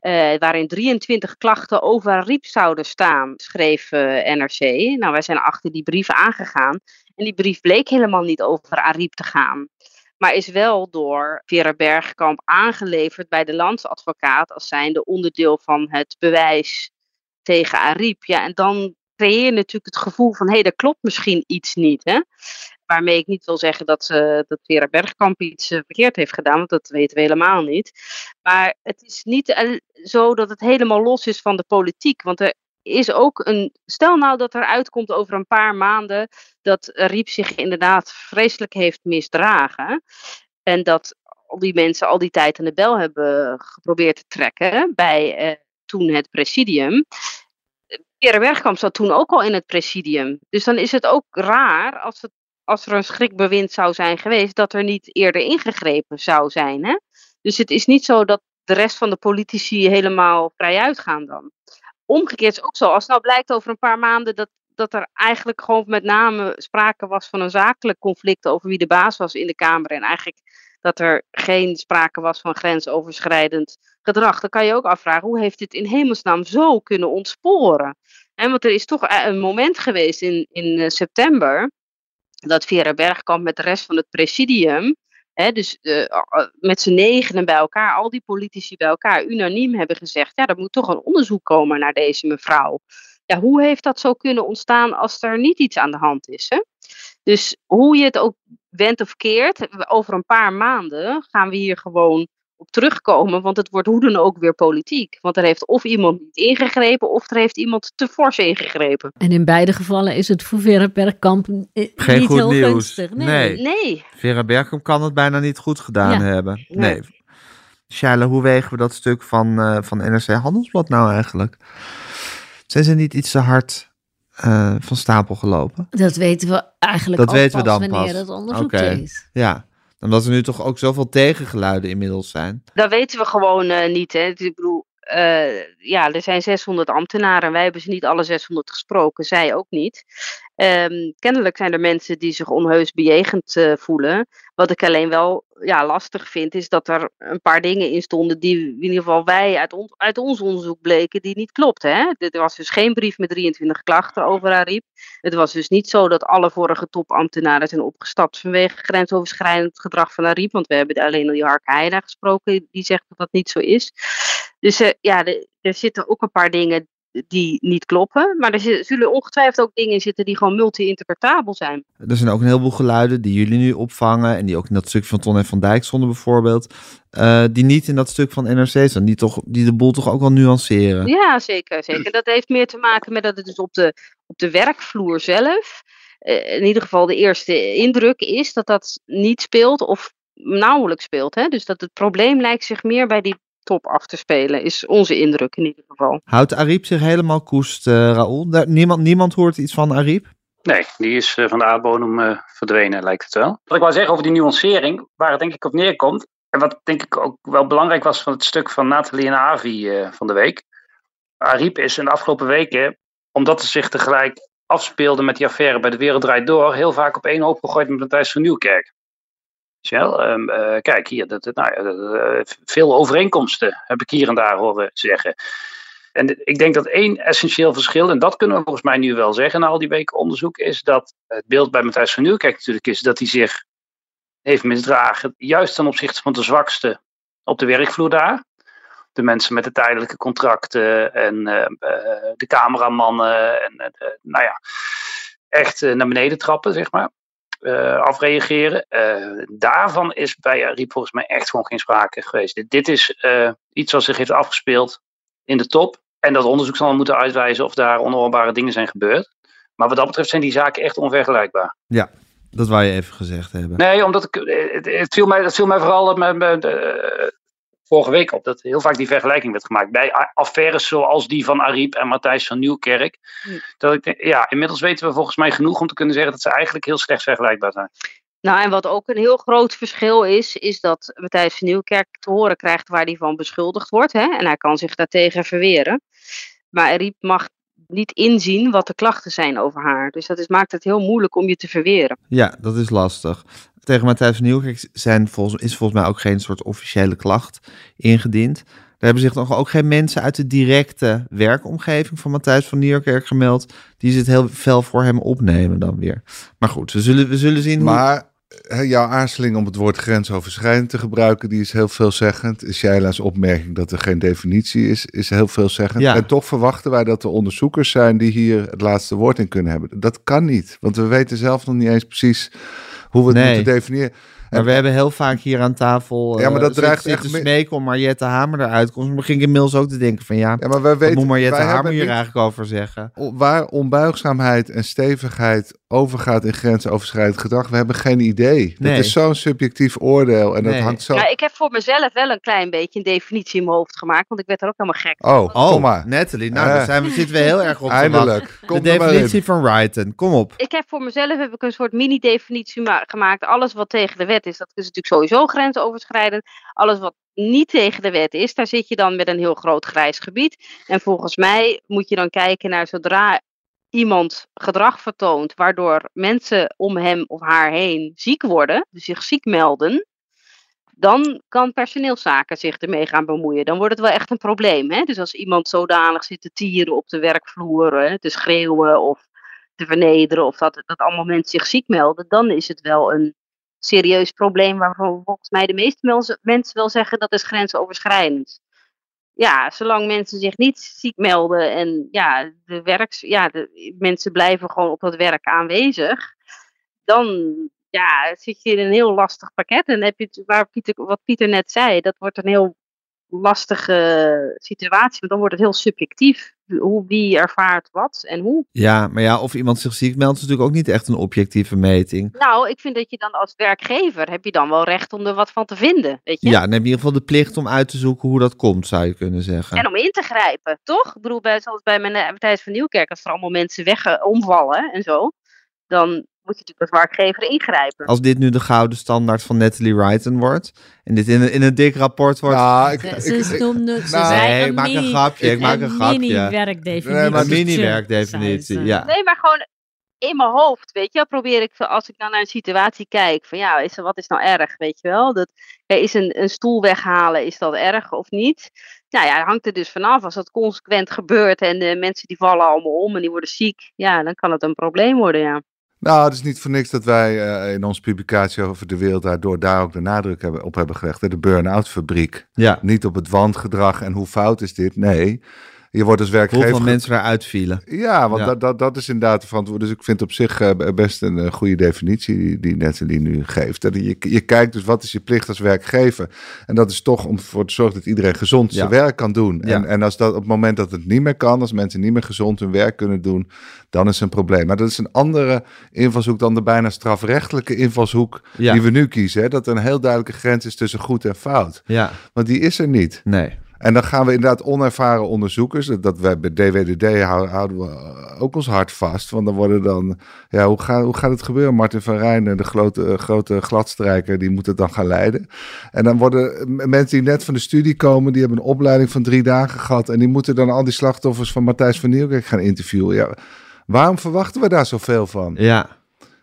Uh, waarin 23 klachten over Ariep zouden staan, schreef uh, NRC. Nou, wij zijn achter die brief aangegaan. En die brief bleek helemaal niet over Ariep te gaan. Maar is wel door Vera Bergkamp aangeleverd bij de landsadvocaat als zijnde onderdeel van het bewijs tegen Ariep. Ja, en dan creëer je natuurlijk het gevoel van hé, hey, klopt misschien iets niet. Hè? Waarmee ik niet wil zeggen dat, uh, dat Vera Bergkamp iets uh, verkeerd heeft gedaan, want dat weten we helemaal niet. Maar het is niet zo dat het helemaal los is van de politiek. Want er is ook een. Stel nou dat er uitkomt over een paar maanden dat Riep zich inderdaad vreselijk heeft misdragen. En dat al die mensen al die tijd aan de bel hebben geprobeerd te trekken bij eh, toen het presidium. Pierre Bergkamp zat toen ook al in het presidium. Dus dan is het ook raar als, het, als er een schrikbewind zou zijn geweest, dat er niet eerder ingegrepen zou zijn. Hè? Dus het is niet zo dat de rest van de politici helemaal vrij uitgaan dan. Omgekeerd is ook zo, als nou blijkt over een paar maanden dat, dat er eigenlijk gewoon met name sprake was van een zakelijk conflict over wie de baas was in de Kamer en eigenlijk dat er geen sprake was van grensoverschrijdend gedrag, dan kan je ook afvragen hoe heeft dit in hemelsnaam zo kunnen ontsporen? En want er is toch een moment geweest in, in eh, september dat Vera Bergkamp met de rest van het presidium, hè, dus uh, met z'n negenen bij elkaar, al die politici bij elkaar, unaniem hebben gezegd, ja, er moet toch een onderzoek komen naar deze mevrouw. Ja, hoe heeft dat zo kunnen ontstaan als er niet iets aan de hand is? Hè? Dus hoe je het ook went of keert, over een paar maanden gaan we hier gewoon op terugkomen, want het wordt hoe dan ook weer politiek. Want er heeft of iemand niet ingegrepen, of er heeft iemand te fors ingegrepen. En in beide gevallen is het voor Vera Bergkamp Geen niet goed heel nieuws. gunstig. Nee. Nee, Vera Bergkamp kan het bijna niet goed gedaan Ja. hebben. Nee. Nee. Shaila, hoe wegen we dat stuk van, eh, van NRC Handelsblad nou eigenlijk? Zijn ze niet iets te hard eh, van stapel gelopen? Dat weten we eigenlijk Dat weten we pas dan wanneer pas. het onderzoek Oké. is. Ja, omdat er nu toch ook zoveel tegengeluiden inmiddels zijn. dat weten we gewoon eh, niet. Hè. Ik bedoel, eh, ja, er zijn 600 ambtenaren. Wij hebben ze niet alle 600 gesproken, zij ook niet. Ehm, kennelijk zijn er mensen die zich onheus bejegend eh, voelen. Wat ik alleen wel ja, lastig vind, is dat er een paar dingen in stonden die in ieder geval wij uit, uit ons onderzoek bleken, die niet klopten. Hè? Er was dus geen brief met 23 klachten over Ariep. Het was dus niet zo dat alle vorige topambtenaren zijn opgestapt vanwege grensoverschrijdend gedrag van Ariep. Want we hebben alleen al die Hark Heida gesproken, die zegt dat dat niet zo is. Dus eh, ja, er zitten ook een paar dingen die niet kloppen. Maar er zullen ongetwijfeld ook dingen in zitten die gewoon multi-interpretabel zijn. Er zijn ook een heleboel geluiden die jullie nu opvangen. En die ook in dat stuk van Ton en van Dijk stonden bijvoorbeeld. eh, die niet in dat stuk van NRC staan. Die, toch, die de boel toch ook wel nuanceren. Ja, zeker, zeker. Dat heeft meer te maken met dat het dus op de, op de werkvloer zelf, eh, in ieder geval de eerste indruk is dat dat niet speelt of nauwelijks speelt. Hè? Dus dat het probleem lijkt zich meer bij die top af te spelen, is onze indruk in ieder geval. Houdt Ariep zich helemaal koest, eh Raoul? Daar, niemand, niemand hoort iets van Ariep? Nee, die is eh, van de aardbodem eh, verdwenen, lijkt het wel. Wat ik wou zeggen over die nuancering, waar het denk ik op neerkomt. En wat denk ik ook wel belangrijk was van het stuk van Nathalie en Avi eh, van de week. Ariep is in de afgelopen weken, omdat het zich tegelijk afspeelde met die affaire bij de Wereld Draait Door, heel vaak op één hoop gegooid met Matthijs van Nieuwkerk. Ehm, eh, kijk hier, dat, nou, eh, veel overeenkomsten heb ik hier en daar horen zeggen. En ik denk dat één essentieel verschil, en dat kunnen we volgens mij nu wel zeggen na al die weken onderzoek, is dat het beeld bij Matthijs van Nieuwkerk natuurlijk is dat hij zich heeft misdragen, juist ten opzichte van de zwakste op de werkvloer daar. De mensen met de tijdelijke contracten en eh, eh, de cameramannen en nou ja, echt naar beneden trappen, zeg maar. Eh, afreageren. Eh, daarvan is bij Riep volgens mij echt gewoon geen sprake geweest. Dit, dit is eh, iets wat zich heeft afgespeeld in de top. En dat onderzoek zal moeten uitwijzen of daar onhoorbare dingen zijn gebeurd. Maar wat dat betreft zijn die zaken echt onvergelijkbaar. Dat wou je even gezegd hebben. Nee, omdat ik, het, het viel mij, het viel mij vooral met, eh, vorige week op. Dat heel vaak die vergelijking werd gemaakt. Bij affaires zoals die van Ariep en Matthijs van Nieuwkerk. Hm. Dat ik denk, ja, inmiddels weten we volgens mij genoeg om te kunnen zeggen dat ze eigenlijk heel slecht vergelijkbaar zijn. Nou, en wat ook een heel groot verschil is, is dat Matthijs van Nieuwkerk te horen krijgt waar hij van beschuldigd wordt. Hè? En hij kan zich daartegen verweren. Maar Riep mag niet inzien wat de klachten zijn over haar. Dus dat is, maakt het heel moeilijk om je te verweren. Ja, dat is lastig. Tegen Matthijs van Nieuwkerk zijn volgens, is volgens mij ook geen soort officiële klacht ingediend. Er hebben zich nog ook geen mensen uit de directe werkomgeving van Matthijs van Nieuwkerk gemeld. Die het heel fel voor hem opnemen dan weer. Maar goed, we zullen, we zullen zien. Maar jouw aarzeling om het woord grensoverschrijdend te gebruiken, die is heel veelzeggend. Sheila's opmerking dat er geen definitie is, is heel veelzeggend. Ja. En toch verwachten wij dat er onderzoekers zijn die hier het laatste woord in kunnen hebben. Dat kan niet, want we weten zelf nog niet eens precies hoe we het Nee. moeten definiëren. Maar we hebben heel vaak hier aan tafel Ja, maar dat eh, dreigt echt smeken om Mariette Hamer eruit te komen. Dan begin ik inmiddels ook te denken van ja, Ja, maar wij weten, moet Mariette wij Hamer hier eigenlijk over zeggen? waar onbuigzaamheid en stevigheid overgaat in grensoverschrijdend gedrag, we hebben geen idee. Nee. Dat is zo'n subjectief oordeel en dat hangt zo... Ja, ik heb voor mezelf wel een klein beetje een definitie in mijn hoofd gemaakt, want ik werd er ook helemaal gek Oh, van. Oh, kom maar. Nathalie, nou, Eh. daar zijn we, zitten we heel erg op. Eindelijk. Kom De maar in. definitie van Wrighton, kom op. Ik heb voor mezelf heb ik een soort mini-definitie ma- gemaakt. Alles wat tegen de wet is, dat is natuurlijk sowieso grensoverschrijdend. Alles wat niet tegen de wet is, daar zit je dan met een heel groot grijs gebied. En volgens mij moet je dan kijken naar zodra iemand gedrag vertoont waardoor mensen om hem of haar heen ziek worden, dus zich ziek melden, dan kan personeelszaken zich ermee gaan bemoeien. Dan wordt het wel echt een probleem. Hè? Dus als iemand zodanig zit te tieren op de werkvloer, te schreeuwen of te vernederen, of dat, dat allemaal mensen zich ziek melden, dan is het wel een serieus probleem waarvan volgens mij de meeste mensen wel zeggen dat is grensoverschrijdend. Ja, zolang mensen zich niet ziek melden en ja, de werks, ja, de mensen blijven gewoon op dat werk aanwezig, dan ja, zit je in een heel lastig pakket. En heb je waar Pieter, wat Pieter net zei, dat wordt een heel lastige situatie, want dan wordt het heel subjectief. Hoe, wie ervaart wat en hoe. Ja, maar ja, of iemand zich ziek meldt is natuurlijk ook niet echt een objectieve meting. Nou, ik vind dat je dan als werkgever, heb je dan wel recht om er wat van te vinden, weet je? Ja, dan heb je in ieder geval de plicht om uit te zoeken hoe dat komt, zou je kunnen zeggen. En om in te grijpen, toch? Ik bedoel, bij, zoals bij mijn eh, Matthijs van Nieuwkerk, als er allemaal mensen weg omvallen en zo, dan moet je natuurlijk als werkgever ingrijpen. Als dit nu de gouden standaard van Natalie Wrighton wordt, en dit in een, in een dik rapport wordt, Nou, ik, Ze, ik- ze ik- noemde, ze nou, zei Nee, een ik maak een grapje, ik maak een grapje. mini-werkdefinitie. Nee, maar mini-werkdefinitie, ja. Nee, maar gewoon in mijn hoofd, weet je, probeer ik, als ik dan naar een situatie kijk, van ja, is er, wat is nou erg, weet je wel? Dat, ja, is een, een stoel weghalen, is dat erg of niet? Nou ja, hangt er dus vanaf. Als dat consequent gebeurt en de mensen die vallen allemaal om en die worden ziek, ja, dan kan het een probleem worden, ja. Nou, het is niet voor niks dat wij eh, in onze publicatie over de wereld daardoor daar ook de nadruk hebben, op hebben gelegd. hè, De burn-out fabriek. Ja, Niet op het wandgedrag en hoe fout is dit. Nee, je wordt als werkgever... hoeveel mensen daaruit vielen. Ja, want Ja. Dat, dat, dat is inderdaad de verantwoording. Dus ik vind op zich eh, best een eh, goede definitie die, die Nathalie nu geeft. Dat je, je kijkt dus wat is je plicht als werkgever. En dat is toch om ervoor te zorgen dat iedereen gezond zijn werk kan doen. Ja. En, en als dat op het moment dat het niet meer kan, als mensen niet meer gezond hun werk kunnen doen, dan is het een probleem. Maar dat is een andere invalshoek dan de bijna strafrechtelijke invalshoek die we nu kiezen. Hè? Dat er een heel duidelijke grens is tussen goed en fout. Ja, Want die is er niet. nee. En dan gaan we inderdaad onervaren onderzoekers. dat- wij bij DWDD hou- houden we ook ons hart vast. Want dan worden dan. Ja, hoe, gaat hoe gaat het gebeuren? Martin van Rijn, de grote, grote gladstrijker, die moet het dan gaan leiden. En dan worden mensen die net van de studie komen. die hebben een opleiding van drie dagen gehad. en die moeten dan al die slachtoffers van Matthijs van Nieuwkerk gaan interviewen. Ja, waarom verwachten we daar zoveel van? Ja,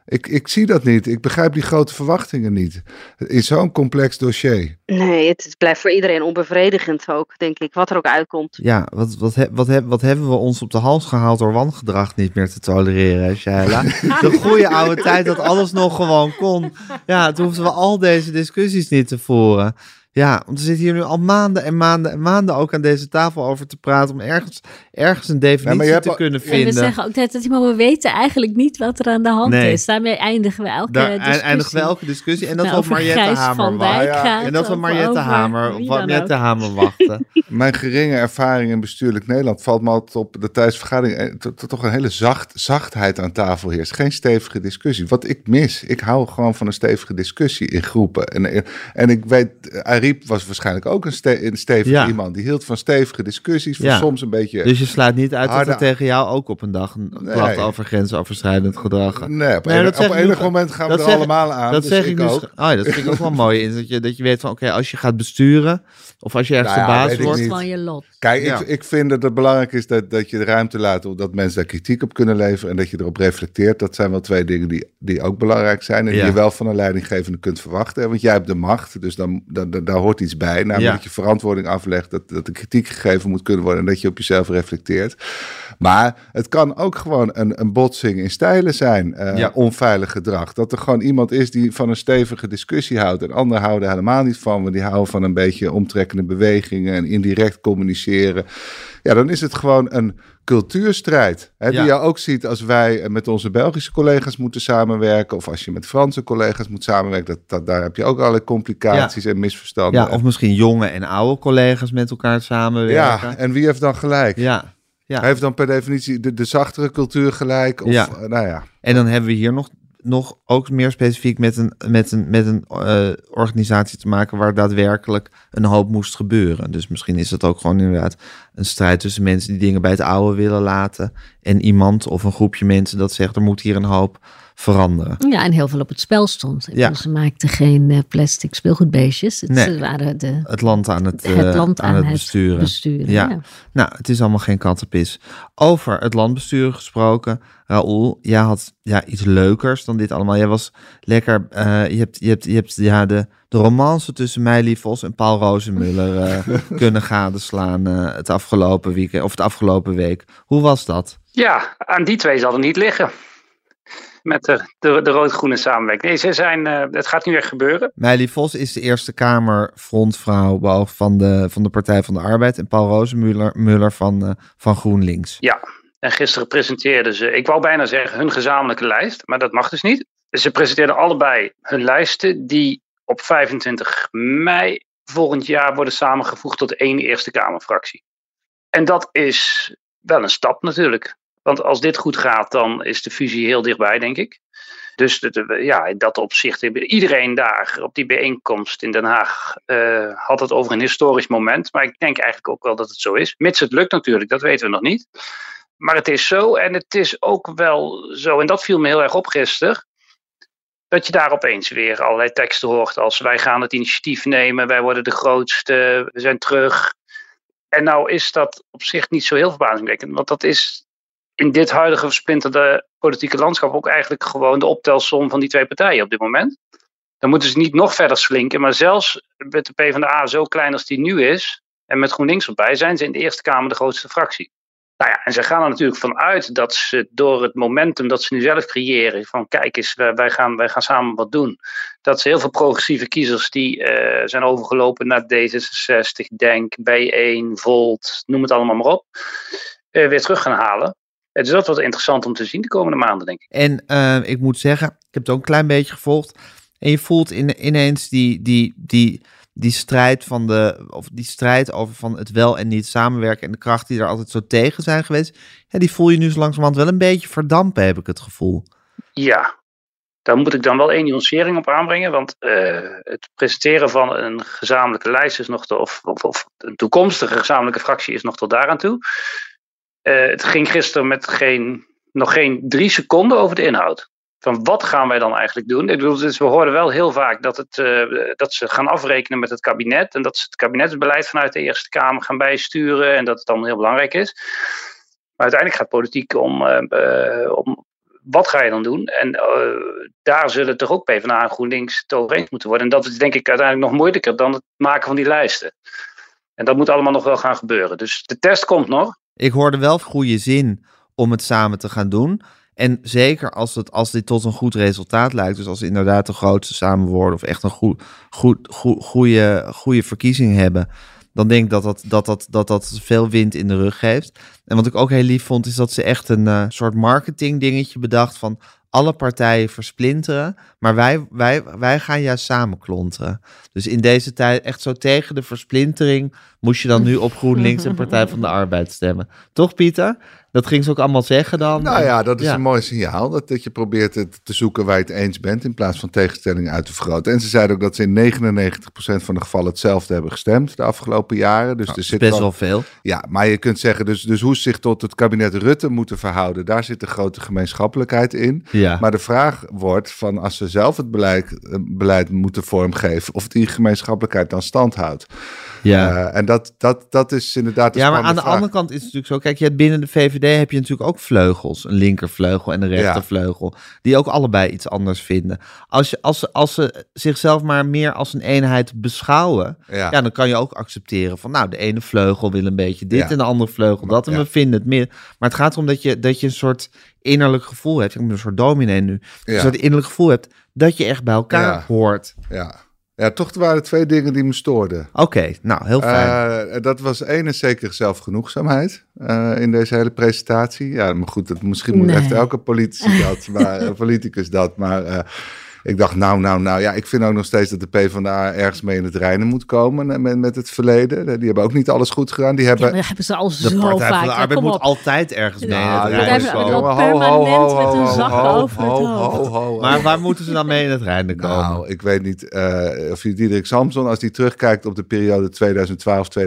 Ik, ik zie dat niet. Ik begrijp die grote verwachtingen niet. In zo'n complex dossier. Nee, het, blijft voor iedereen onbevredigend ook, denk ik, wat er ook uitkomt. ja wat, wat, he- wat, he- wat hebben we ons op de hals gehaald door wangedrag niet meer te tolereren, hè, Shaila? De goede oude tijd dat alles nog gewoon kon. Ja, toen hoefden we al deze discussies niet te voeren. Ja, want we zitten hier nu al maanden en maanden en maanden ook aan deze tafel over te praten om ergens, ergens een definitie te al- kunnen En we vinden. zeggen ook dat maar we weten eigenlijk niet wat er aan de hand Nee. is. Daarmee eindigen we elke Daar discussie. eindigen we elke discussie en dat Nou, we op over Mariette Gijs Hamer wachten. Ja, En dat we Mariette Hamer, op Mariette. Hamer wachten. Mijn geringe ervaring in bestuurlijk Nederland valt me altijd op dat tijdens vergaderingen eh, to- to- toch een hele zacht, zachtheid aan tafel heerst. Geen stevige discussie. Wat ik mis, ik hou gewoon van een stevige discussie in groepen. En, eh, en ik weet eigenlijk Ariep was waarschijnlijk ook een, ste een Ja. iemand. Die hield van stevige discussies, van Ja. soms een beetje... Dus je slaat niet uit dat er tegen jou ook op een dag een Nee. klacht over grensoverschrijdend gedrag. Nee, op, Nee, enig- dat zeg op ik enig nu- moment gaan we er zeg- allemaal aan. Dat dus zeg ik nu. ook. Oh, ja, dat vind ik ook wel mooi. Is dat, je, dat je weet van, oké, als je gaat besturen, of als je ergens Nou de ja, baas wordt. van je lot. Kijk, Ja. ik, ik vind dat het belangrijk is dat, dat je de ruimte laat op dat mensen daar kritiek op kunnen leveren en dat je erop reflecteert. Dat zijn wel twee dingen die, die ook belangrijk zijn en Ja. die je wel van een leidinggevende kunt verwachten. hè, Want jij hebt de macht, dus dan, dan, dan- daar hoort iets bij. Namelijk Ja. dat je verantwoording aflegt, dat, dat er kritiek gegeven moet kunnen worden en dat je op jezelf reflecteert. Maar het kan ook gewoon een, een botsing in stijlen zijn, eh, Ja. onveilig gedrag. Dat er gewoon iemand is die van een stevige discussie houdt en anderen houden helemaal niet van, want die houden van een beetje omtrekkende bewegingen en indirect communiceren. Ja, dan is het gewoon een cultuurstrijd. Hè, Ja. Die je ook ziet als wij met onze Belgische collega's moeten samenwerken. Of als je met Franse collega's moet samenwerken. Dat, dat, daar heb je ook allerlei complicaties en misverstanden. Ja, of misschien jonge en oude collega's met elkaar samenwerken. ja, en wie heeft dan gelijk? ja. Ja. Hij heeft dan per definitie de, de zachtere cultuur gelijk. Of, Ja. eh, nou ja. En dan hebben we hier nog, nog ook meer specifiek met een, met een, met een eh, organisatie te maken waar daadwerkelijk een hoop moest gebeuren. Dus misschien is het ook gewoon inderdaad een strijd tussen mensen die dingen bij het oude willen laten en iemand of een groepje mensen dat zegt er moet hier een hoop veranderen. Ja, en heel veel op het spel stond. Ja. bedoel, Ze maakten geen eh, plastic speelgoedbeestjes. Het Nee. waren de, Het land aan het, het eh, land aan, het besturen. besturen, Ja. ja. Nou, het is allemaal geen kattenpis. Over het landbestuur gesproken. Raoul, jij had ja, iets leukers dan dit allemaal. Jij was lekker... eh, je hebt, je hebt, je hebt ja, de, de romance tussen Meili Vos en Paul Rozenmuller eh, kunnen gadeslaan eh, het afgelopen weekend of het afgelopen week. Hoe was dat? Ja, aan die twee zal het niet liggen. Met de, de, de rood-groene samenwerking. Nee, ze zijn, eh, het gaat nu echt gebeuren. Meili Vos is de Eerste Kamer frontvrouw van de, van de Partij van de Arbeid. En Paul Rozenmuller Muller van, eh, van GroenLinks. Ja, en gisteren presenteerden ze, ik wou bijna zeggen hun gezamenlijke lijst, maar dat mag dus niet. Ze presenteerden allebei hun lijsten die op 25 mei volgend jaar worden samengevoegd tot één Eerste Kamerfractie. En dat is wel een stap natuurlijk. Want als dit goed gaat, dan is de fusie heel dichtbij, denk ik. Dus de- ja, in dat opzicht, iedereen daar op die bijeenkomst in Den Haag eh, had het over een historisch moment. Maar ik denk eigenlijk ook wel dat het zo is. Mits het lukt natuurlijk, dat weten we nog niet. Maar het is zo en het is ook wel zo, en dat viel me heel erg op gisteren. Dat je daar opeens weer allerlei teksten hoort als wij gaan het initiatief nemen, wij worden de grootste, we zijn terug. En nou is dat op zich niet zo heel verbazingwekkend, want dat is in dit huidige versplinterde politieke landschap ook eigenlijk gewoon de optelsom van die twee partijen op dit moment. Dan moeten ze niet nog verder slinken, maar zelfs met de PvdA zo klein als die nu is, en met GroenLinks erbij, zijn ze in de Eerste Kamer de grootste fractie. Nou ja, en ze gaan er natuurlijk vanuit dat ze door het momentum dat ze nu zelf creëren, van kijk eens, wij, gaan, wij gaan samen wat doen, dat ze heel veel progressieve kiezers die eh, zijn overgelopen naar D66, Denk, B1, Volt, noem het allemaal maar op, eh, weer terug gaan halen. Het is dat wat interessant om te zien de komende maanden, denk ik. En eh, ik moet zeggen, ik heb het ook een klein beetje gevolgd. En je voelt in, ineens die, die, die, die strijd van de, of die strijd over van het wel en niet samenwerken en de krachten die er altijd zo tegen zijn geweest. Ja, die voel je nu zo langzamerhand wel een beetje verdampen, heb ik het gevoel. Ja, daar moet ik dan wel één nuancering op aanbrengen. Want eh, het presenteren van een gezamenlijke lijst is nog te, of, of, of een toekomstige gezamenlijke fractie is nog tot daaraan toe. Eh, het ging gisteren met geen, nog geen drie seconden over de inhoud. Van wat gaan wij dan eigenlijk doen? Ik bedoel, dus we horen wel heel vaak dat, het, eh, dat ze gaan afrekenen met het kabinet. En dat ze het kabinetsbeleid vanuit de Eerste Kamer gaan bijsturen. En dat het dan heel belangrijk is. Maar uiteindelijk gaat politiek om, eh, om wat ga je dan doen? En daar zullen toch ook PvdA en GroenLinks het over eens moeten worden. En dat is denk ik uiteindelijk nog moeilijker dan het maken van die lijsten. En dat moet allemaal nog wel gaan gebeuren. Dus de test komt nog. Ik hoorde wel goede zin om het samen te gaan doen. En zeker als, het, als dit tot een goed resultaat lijkt, dus als inderdaad de grootste samen worden of echt een goed, goed, goed, goede, goede verkiezing hebben, dan denk ik dat dat, dat, dat, dat dat veel wind in de rug geeft. En wat ik ook heel lief vond, is dat ze echt een eh, soort marketing dingetje bedacht van alle partijen versplinteren, maar wij, wij, wij gaan juist samen klonteren. Dus in deze tijd echt zo tegen de versplintering moest je dan nu op GroenLinks en Partij van de Arbeid stemmen. Toch Pieter? Dat ging ze ook allemaal zeggen dan? Nou ja, dat is Ja. een mooi signaal. Dat, dat je probeert het te zoeken waar je het eens bent. In plaats van tegenstellingen uit te vergroten. En ze zeiden ook dat ze in 99% van de gevallen hetzelfde hebben gestemd de afgelopen jaren. Dus Nou, er zit best wel- wel veel. Ja, maar je kunt zeggen, dus, dus hoe ze zich tot het kabinet Rutte moeten verhouden, daar zit de grote gemeenschappelijkheid in. Ja. Maar de vraag wordt van als ze zelf het beleid, eh, beleid moeten vormgeven, of die gemeenschappelijkheid dan stand houdt. Ja. Eh, en dat, dat, dat is inderdaad Ja, maar aan de vraag. andere kant is het natuurlijk zo. Kijk, je hebt binnen de VVD heb je natuurlijk ook vleugels. Een linkervleugel en een rechtervleugel. Die ook allebei iets anders vinden. Als, je, als, ze, als ze zichzelf maar meer als een eenheid beschouwen. Ja. Ja. dan kan je ook accepteren van nou, de ene vleugel wil een beetje dit Ja. en de andere vleugel dat. En we vinden het meer. Maar het gaat erom dat je, dat je een soort innerlijk gevoel hebt. Ik ben een soort dominee nu. Een soort innerlijk gevoel hebt dat je echt bij elkaar hoort. Ja. Ja, toch waren er twee dingen die me stoorden. Oké, nou, heel fijn. Eh, dat was één en zeker zelfgenoegzaamheid eh, in deze hele presentatie. Ja, maar goed, dat, misschien moet heeft elke politici dat, maar, eh, politicus dat. Maar eh, ik dacht, nou, nou, nou. Ja, ik vind ook nog steeds dat de PvdA ergens mee in het reinen moet komen eh, met, met het verleden. Die hebben ook niet alles goed gedaan. Die Ja, hebben... maar dat hebben ze al de zo Partij vaak. van de Ja, Arbeid moet op. altijd ergens mee. in het wel permanent met een zachte over het hoofd. ho, Maar waar moeten ze dan mee in het rijden komen? Nou, ik weet niet eh, of je Diederik Samson, als die terugkijkt op de periode 2012-2017.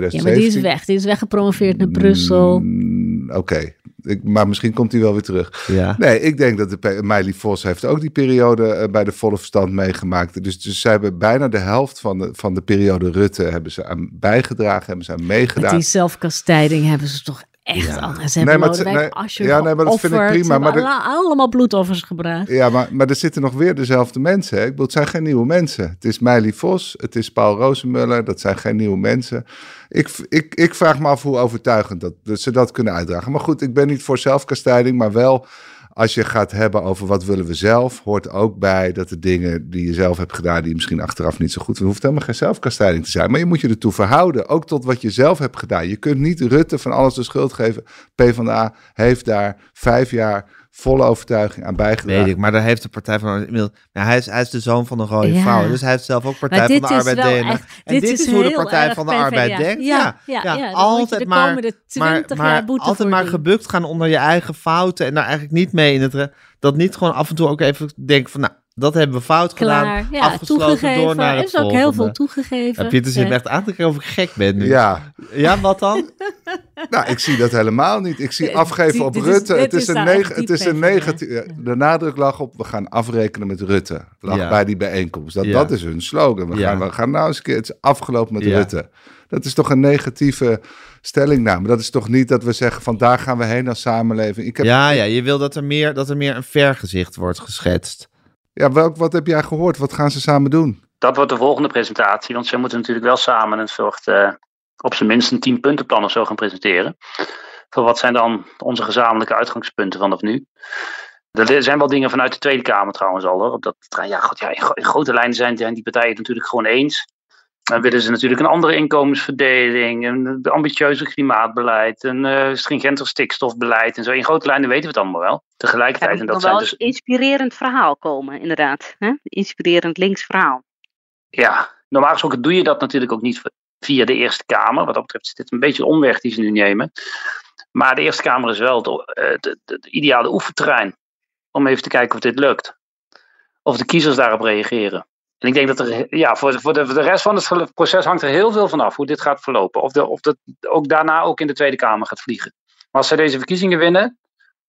Ja, maar die is weg. Die is weggepromoveerd naar Brussel. Mm, Oké, Ik- maar misschien komt hij wel weer terug. ja. Nee, ik denk dat de Meili Vos heeft ook die periode eh, bij de volle verstand meegemaakt. Dus, dus zij hebben bijna de helft van de, van de periode Rutte hebben ze aan bijgedragen, hebben ze aan Met meegedaan. die zelfkastijding hebben ze toch echt Ja. Ze Nee, maar nee, ja, nee, maar dat vind ik prima, Ze maar allemaal bloedoffers gebracht. Ja, maar, maar er zitten nog weer dezelfde mensen. Hè? Ik bedoel, het zijn geen nieuwe mensen. Het is Meili Vos, het is Paul Rozenmuller, dat zijn geen nieuwe mensen. Ik, ik, ik vraag me af hoe overtuigend dat, dat ze dat kunnen uitdragen. Maar goed, ik ben niet voor zelfkastijding, maar wel als je gaat hebben over wat willen we zelf, hoort ook bij dat de dingen die je zelf hebt gedaan, die je misschien achteraf niet zo goed vindt, hoeft helemaal geen zelfkastijding te zijn. Maar je moet je ertoe verhouden, ook tot wat je zelf hebt gedaan. Je kunt niet Rutte van alles de schuld geven. PvdA heeft daar vijf jaar volle overtuiging aan bijgedragen. Weet ik, maar daar heeft de Partij van de Arbeid... inmiddels- Nou, hij, is, hij is de zoon van een rode Ja. vrouw. Dus hij heeft zelf ook Partij van de Arbeid DNA. echt- en dit dit is is hoe de Partij van de PvdA. Arbeid denkt. Ja, Ja, altijd de maar, komende maar, 20 maar jaar boete altijd maar gebukt gaan onder je eigen fouten en daar eigenlijk niet mee in het... Dat niet gewoon af en toe ook even denken van... Nou, dat hebben we fout Klaar. gedaan. Ja, afgesloten toegegeven. door naar het heeft ook heel veel volgende. toegegeven. Ja, Pieter zit me Ja. echt aan te kijken of ik gek ben nu. Ja, Ja, wat dan? nou, ik zie dat helemaal niet. Ik zie afgeven op is- Rutte. het is, is een, het is een PvdA. negatieve. De nadruk lag op we gaan afrekenen met Rutte. Lag Ja. bij die bijeenkomst. Dat, Ja. dat is hun slogan. We, Ja. gaan, we gaan nou eens een keer. Het is afgelopen met Ja. Rutte. Dat is toch een negatieve stellingname. Dat is toch niet dat we zeggen van daar gaan we heen als samenleving. Ik heb, Ja, ja, je wil dat er meer, dat er meer een vergezicht wordt geschetst. Ja welk, wat heb jij gehoord? Wat gaan ze samen doen? Dat wordt de volgende presentatie, want ze moeten natuurlijk wel samen een soort, eh, op zijn minst een tienpuntenplan of zo gaan presenteren. Voor wat zijn dan onze gezamenlijke uitgangspunten vanaf nu? Er zijn wel dingen vanuit de Tweede Kamer trouwens al. Hoor. Op dat, ja, God, ja, in grote lijnen zijn, zijn die partijen het natuurlijk gewoon eens. Dan willen ze natuurlijk een andere inkomensverdeling, een ambitieuzer klimaatbeleid, een eh, stringenter stikstofbeleid en zo. In grote lijnen weten we het allemaal wel. Er Tegelijkertijd, moet en nog dat wel zijn een dus inspirerend verhaal komen, inderdaad. Hè? Inspirerend links verhaal. Ja, normaal gesproken doe je dat natuurlijk ook niet via de Eerste Kamer. Wat dat betreft is dit een beetje een omweg die ze nu nemen. Maar de Eerste Kamer is wel het eh, de, de, de ideale oefenterrein. Om even te kijken of dit lukt. Of de kiezers daarop reageren. En ik denk dat er, ja, voor, voor, de, de rest van het proces hangt er heel veel van af hoe dit gaat verlopen. Of, of dat ook daarna ook in de Tweede Kamer gaat vliegen. Maar als zij deze verkiezingen winnen,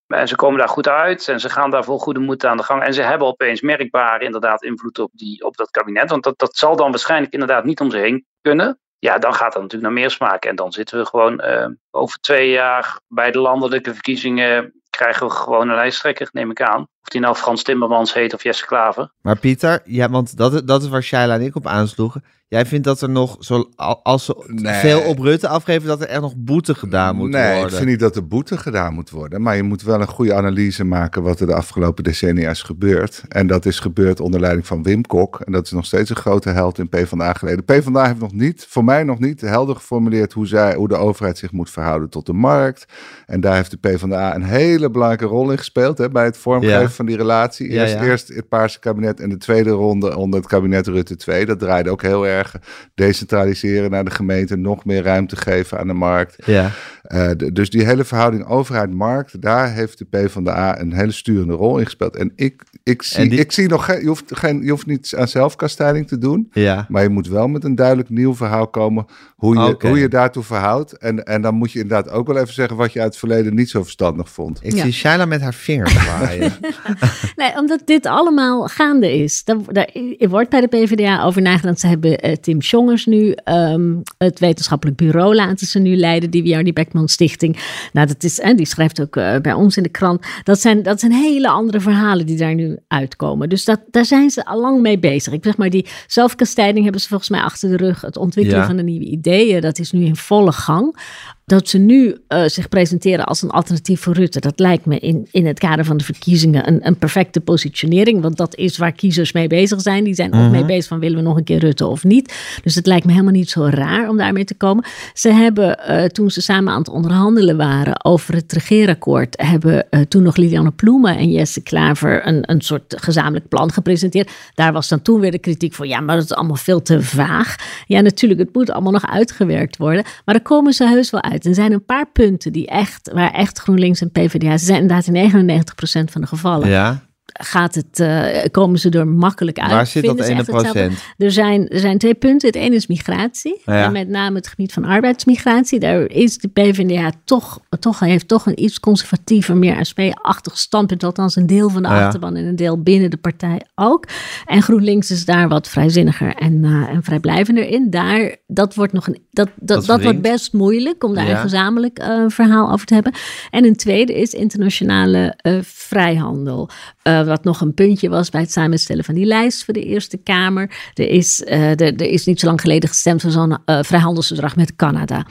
en ze komen daar goed uit en ze gaan daar vol goede moed aan de gang. En ze hebben opeens merkbaar inderdaad invloed op, die, op dat kabinet. Want dat, dat zal dan waarschijnlijk inderdaad niet om ze heen kunnen. Ja, dan gaat dat natuurlijk naar meer smaken. En dan zitten we gewoon eh, over twee jaar bij de landelijke verkiezingen. Krijgen we gewoon een lijsttrekker, neem ik aan. Of die nou Frans Timmermans heet of Jesse Klaver. Maar Pieter, ja, want dat, is- dat is waar Shaila en ik op aansloegen. Jij vindt dat er nog, zo, al- als ze Nee. veel op Rutte afgeven, dat er echt nog boete gedaan moet nee, worden. ik vind niet dat er boete gedaan moet worden. Maar je moet wel een goede analyse maken wat er de afgelopen decennia is gebeurd. En dat is gebeurd onder leiding van Wim Kok. En dat is nog steeds een grote held in PvdA geleden. PvdA heeft nog niet, voor mij nog niet, helder geformuleerd hoe, zij, hoe de overheid zich moet verhouden tot de markt. En daar heeft de PvdA een hele belangrijke rol in gespeeld hè, bij het vormgeven Ja. Van die relatie. Eerst, ja. eerst het Paarse kabinet en de tweede ronde onder het kabinet Rutte 2. Dat draaide ook heel erg decentraliseren naar de gemeente, nog meer ruimte geven aan de markt. Ja. Eh, dus die hele verhouding overheid-markt, daar heeft de PvdA een hele sturende rol in gespeeld. En ik, ik, zie, En die- ik zie nog geen je, hoeft geen, je hoeft niet aan zelfkastijding te doen. Ja. Maar je moet wel met een duidelijk nieuw verhaal komen hoe je, hoe je daartoe verhoudt. En, en dan moet je inderdaad ook wel even zeggen wat je uit het verleden niet zo verstandig vond. Ik Ja. zie Shaila met haar vinger zwaaien. Nee, omdat dit allemaal gaande is. Daar, daar er wordt bij de PvdA over nagedacht. Ze hebben eh, Tim Jongers nu, ehm, het wetenschappelijk bureau laten ze nu leiden, die Wiardi Beckman Stichting. Nou, dat is, en die schrijft ook eh, bij ons in de krant. Dat zijn, dat zijn hele andere verhalen die daar nu uitkomen. Dus dat, daar zijn ze al lang mee bezig. Ik zeg maar, die zelfkastijding hebben ze volgens mij achter de rug. Het ontwikkelen Ja. van de nieuwe ideeën, dat is nu in volle gang. Dat ze nu eh, zich presenteren als een alternatief voor Rutte, dat lijkt me in, in het kader van de verkiezingen een, een perfecte positionering. Want dat is waar kiezers mee bezig zijn. Die zijn ook mee bezig van willen we nog een keer Rutte of niet. Dus het lijkt me helemaal niet zo raar om daarmee te komen. Ze hebben eh, toen ze samen aan het onderhandelen waren over het regeerakkoord, hebben eh, toen nog Lilianne Ploemen en Jesse Klaver een, een soort gezamenlijk plan gepresenteerd. Daar was dan toen weer de kritiek voor, ja, maar dat is allemaal veel te vaag. Ja, natuurlijk, het moet allemaal nog uitgewerkt worden. Maar daar komen ze heus wel uit. En er zijn een paar punten die echt, waar echt GroenLinks en PvdA, ze zijn inderdaad in 99% van de gevallen, Ja. Gaat het, eh, komen ze er makkelijk uit. Waar zit dat Vinden echt hetzelfde? procent? Er zijn, er zijn twee punten. Het ene is migratie. Ja. En met name het gebied van arbeidsmigratie. Daar is de PvdA toch, toch, heeft toch een iets conservatiever, meer SP-achtig standpunt. Althans een deel van de Ja. achterban en een deel binnen de partij ook. En GroenLinks is daar wat vrijzinniger en, en vrijblijvender in. Daar, dat wordt nog een, dat, dat, Dat dat, wordt best moeilijk om daar Ja. een gezamenlijk eh, verhaal over te hebben. En een tweede is internationale vrijhandel. Wat nog een puntje was bij het samenstellen van die lijst voor de Eerste Kamer. Er is, eh, er, er is niet zo lang geleden gestemd voor zo'n eh, vrijhandelsverdrag met Canada.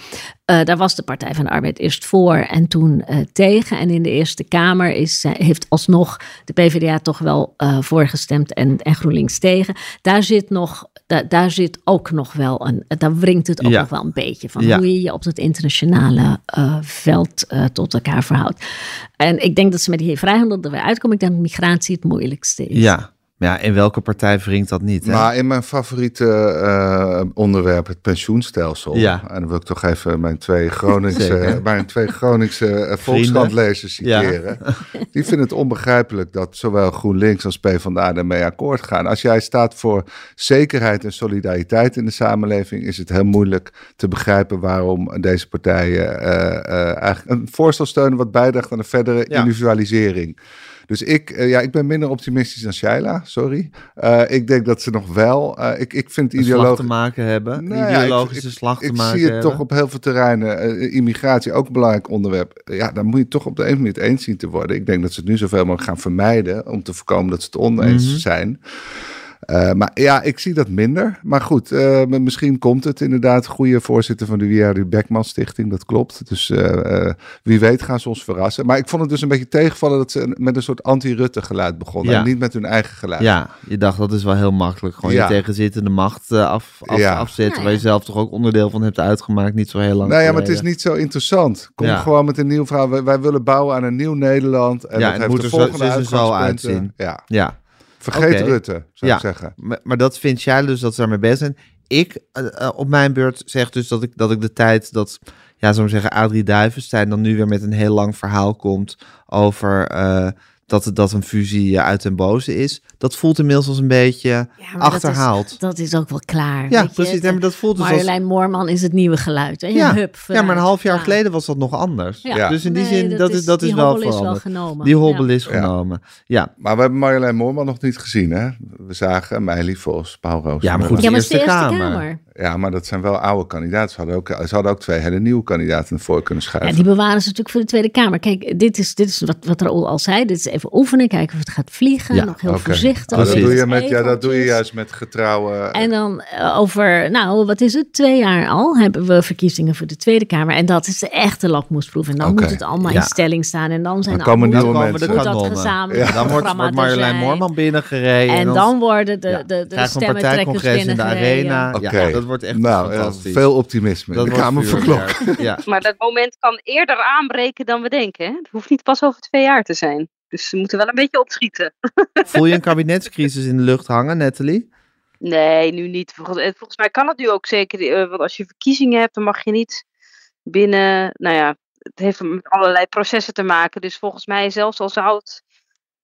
Eh, daar was de Partij van de Arbeid eerst voor en toen eh, tegen. En in de Eerste Kamer is, heeft alsnog de PvdA toch wel eh voorgestemd en, en GroenLinks tegen. Daar zit, nog, da- daar zit ook nog wel een. Daar wringt het ook Ja. nog wel een beetje van Ja. hoe je je op het internationale veld tot elkaar verhoudt. En ik denk dat ze met die vrijhandel er weer uitkomen. Ik denk dat migratie het moeilijkste is. Ja. Ja, in welke partij wringt dat niet? Hè? Maar in mijn favoriete eh, onderwerp, het pensioenstelsel. Ja. En dan wil ik toch even mijn twee Groningse, Zeker. mijn twee Groningse eh, Volkskrant-lezers Ja. citeren. Die vinden het onbegrijpelijk dat zowel GroenLinks als PvdA daarmee akkoord gaan. Als jij staat voor zekerheid en solidariteit in de samenleving, is het heel moeilijk te begrijpen waarom deze partijen eh, eh, eigenlijk een voorstel steunen wat bijdraagt aan een verdere Ja. individualisering. Dus ik, eh, ja, ik ben minder optimistisch dan Shaila, sorry. Eh, ik denk dat ze nog wel, eh, ik, ik vind ideologisch... te maken hebben. Nou ideologische ik, slag te ik maken zie het hebben. toch op heel veel terreinen. immigratie ook een belangrijk onderwerp. Ja, daar moet je toch op de een manier het eens zien te worden. Ik denk dat ze het nu zoveel mogelijk gaan vermijden om te voorkomen dat ze het oneens Mhm. zijn. Eh, maar ja, ik zie dat minder. Maar goed, eh, misschien komt het inderdaad. Goede voorzitter van de Wiari Beckman Stichting, dat klopt. Dus eh, eh, wie weet gaan ze ons verrassen. Maar ik vond het dus een beetje tegenvallen dat ze met een soort anti-Rutte geluid begonnen. Ja. En niet met hun eigen geluid. Ja, je dacht dat is wel heel makkelijk. Gewoon Ja. je tegenzittende macht af, af, Ja. afzetten. Ja, Waar je zelf toch ook onderdeel van hebt uitgemaakt. Niet zo heel lang Nou ja, maar het is niet zo interessant. Kom Ja. gewoon met een nieuw verhaal. Wij, wij willen bouwen aan een nieuw Nederland. En Ja, dat het heeft moet de er zo- volgende er zo uitgangspunten. uitzien. Ja. Ja, Vergeet. Rutte, zou Ja. ik zeggen. maar, maar dat vindt jij dus dat ze daarmee bezig zijn. Ik eh, eh, op mijn beurt zeg dus dat ik, dat ik de tijd dat, ja, zou ik zeggen, Adrie Duivenstein dan nu weer met een heel lang verhaal komt over eh, dat, het- dat een fusie eh, uit den boze is. Dat voelt inmiddels als een beetje Ja, maar dat is- achterhaald. Dat is, ook wel klaar. ja, weet je. precies. Maar dat voelt dus als... Marjolein Moorman is het nieuwe geluid. Je? Ja, Hup, ja, maar een half jaar Ja. geleden was dat nog anders. Ja. Dus in die Nee, zin, dat is, dat is die wel hobbel is veranderd. genomen. Die hobbel Ja. is genomen. Ja. Maar we hebben Marjolein Moorman nog niet gezien, hè? We zagen Meili Vos, Paul Roos. Ja, maar goed, Ja, maar het is de Eerste Eerste Kamer. Kamer. Ja, maar dat zijn wel oude kandidaten. Ze hadden ook, ze hadden ook twee hele nieuwe kandidaten voor kunnen Ja, schuiven. die bewaren ze natuurlijk voor de Tweede Kamer. Kijk, dit is, dit is wat, wat Raoul al zei. Dit is even oefenen, kijken of het gaat vliegen. Ja, nog heel voorzichtig. Oh, dat, doe je met, ja, dat doe je juist met getrouwe... En dan eh, over, nou, wat is het? Twee jaar al hebben we verkiezingen voor de Tweede Kamer. En dat is de echte lakmoesproef. En dan moet het allemaal Ja. in stelling staan. En dan zijn Dan er komen allemaal- nieuwe Dan komen mensen. de Moet dat gezamenlijk Dan wordt, wordt Marjolein zijn. Moorman binnengereden. En dan worden de, ja, de, de, stemmentrekkers in de arena. Oké. Ja, dat wordt echt nou, eh, fantastisch. veel optimisme. dat de Kamer verklopt. Ja. Maar dat moment kan eerder aanbreken dan we denken. Hè? Het hoeft niet pas over twee jaar te zijn. Dus ze moeten wel een beetje opschieten. Voel je een kabinetscrisis in de lucht hangen, Nathalie? Nee, nu niet. Volgens, eh, volgens mij kan het nu ook zeker. eh, want als je verkiezingen hebt, dan mag je niet binnen. Nou ja, het heeft met allerlei processen te maken. Dus volgens mij, zelfs al zou het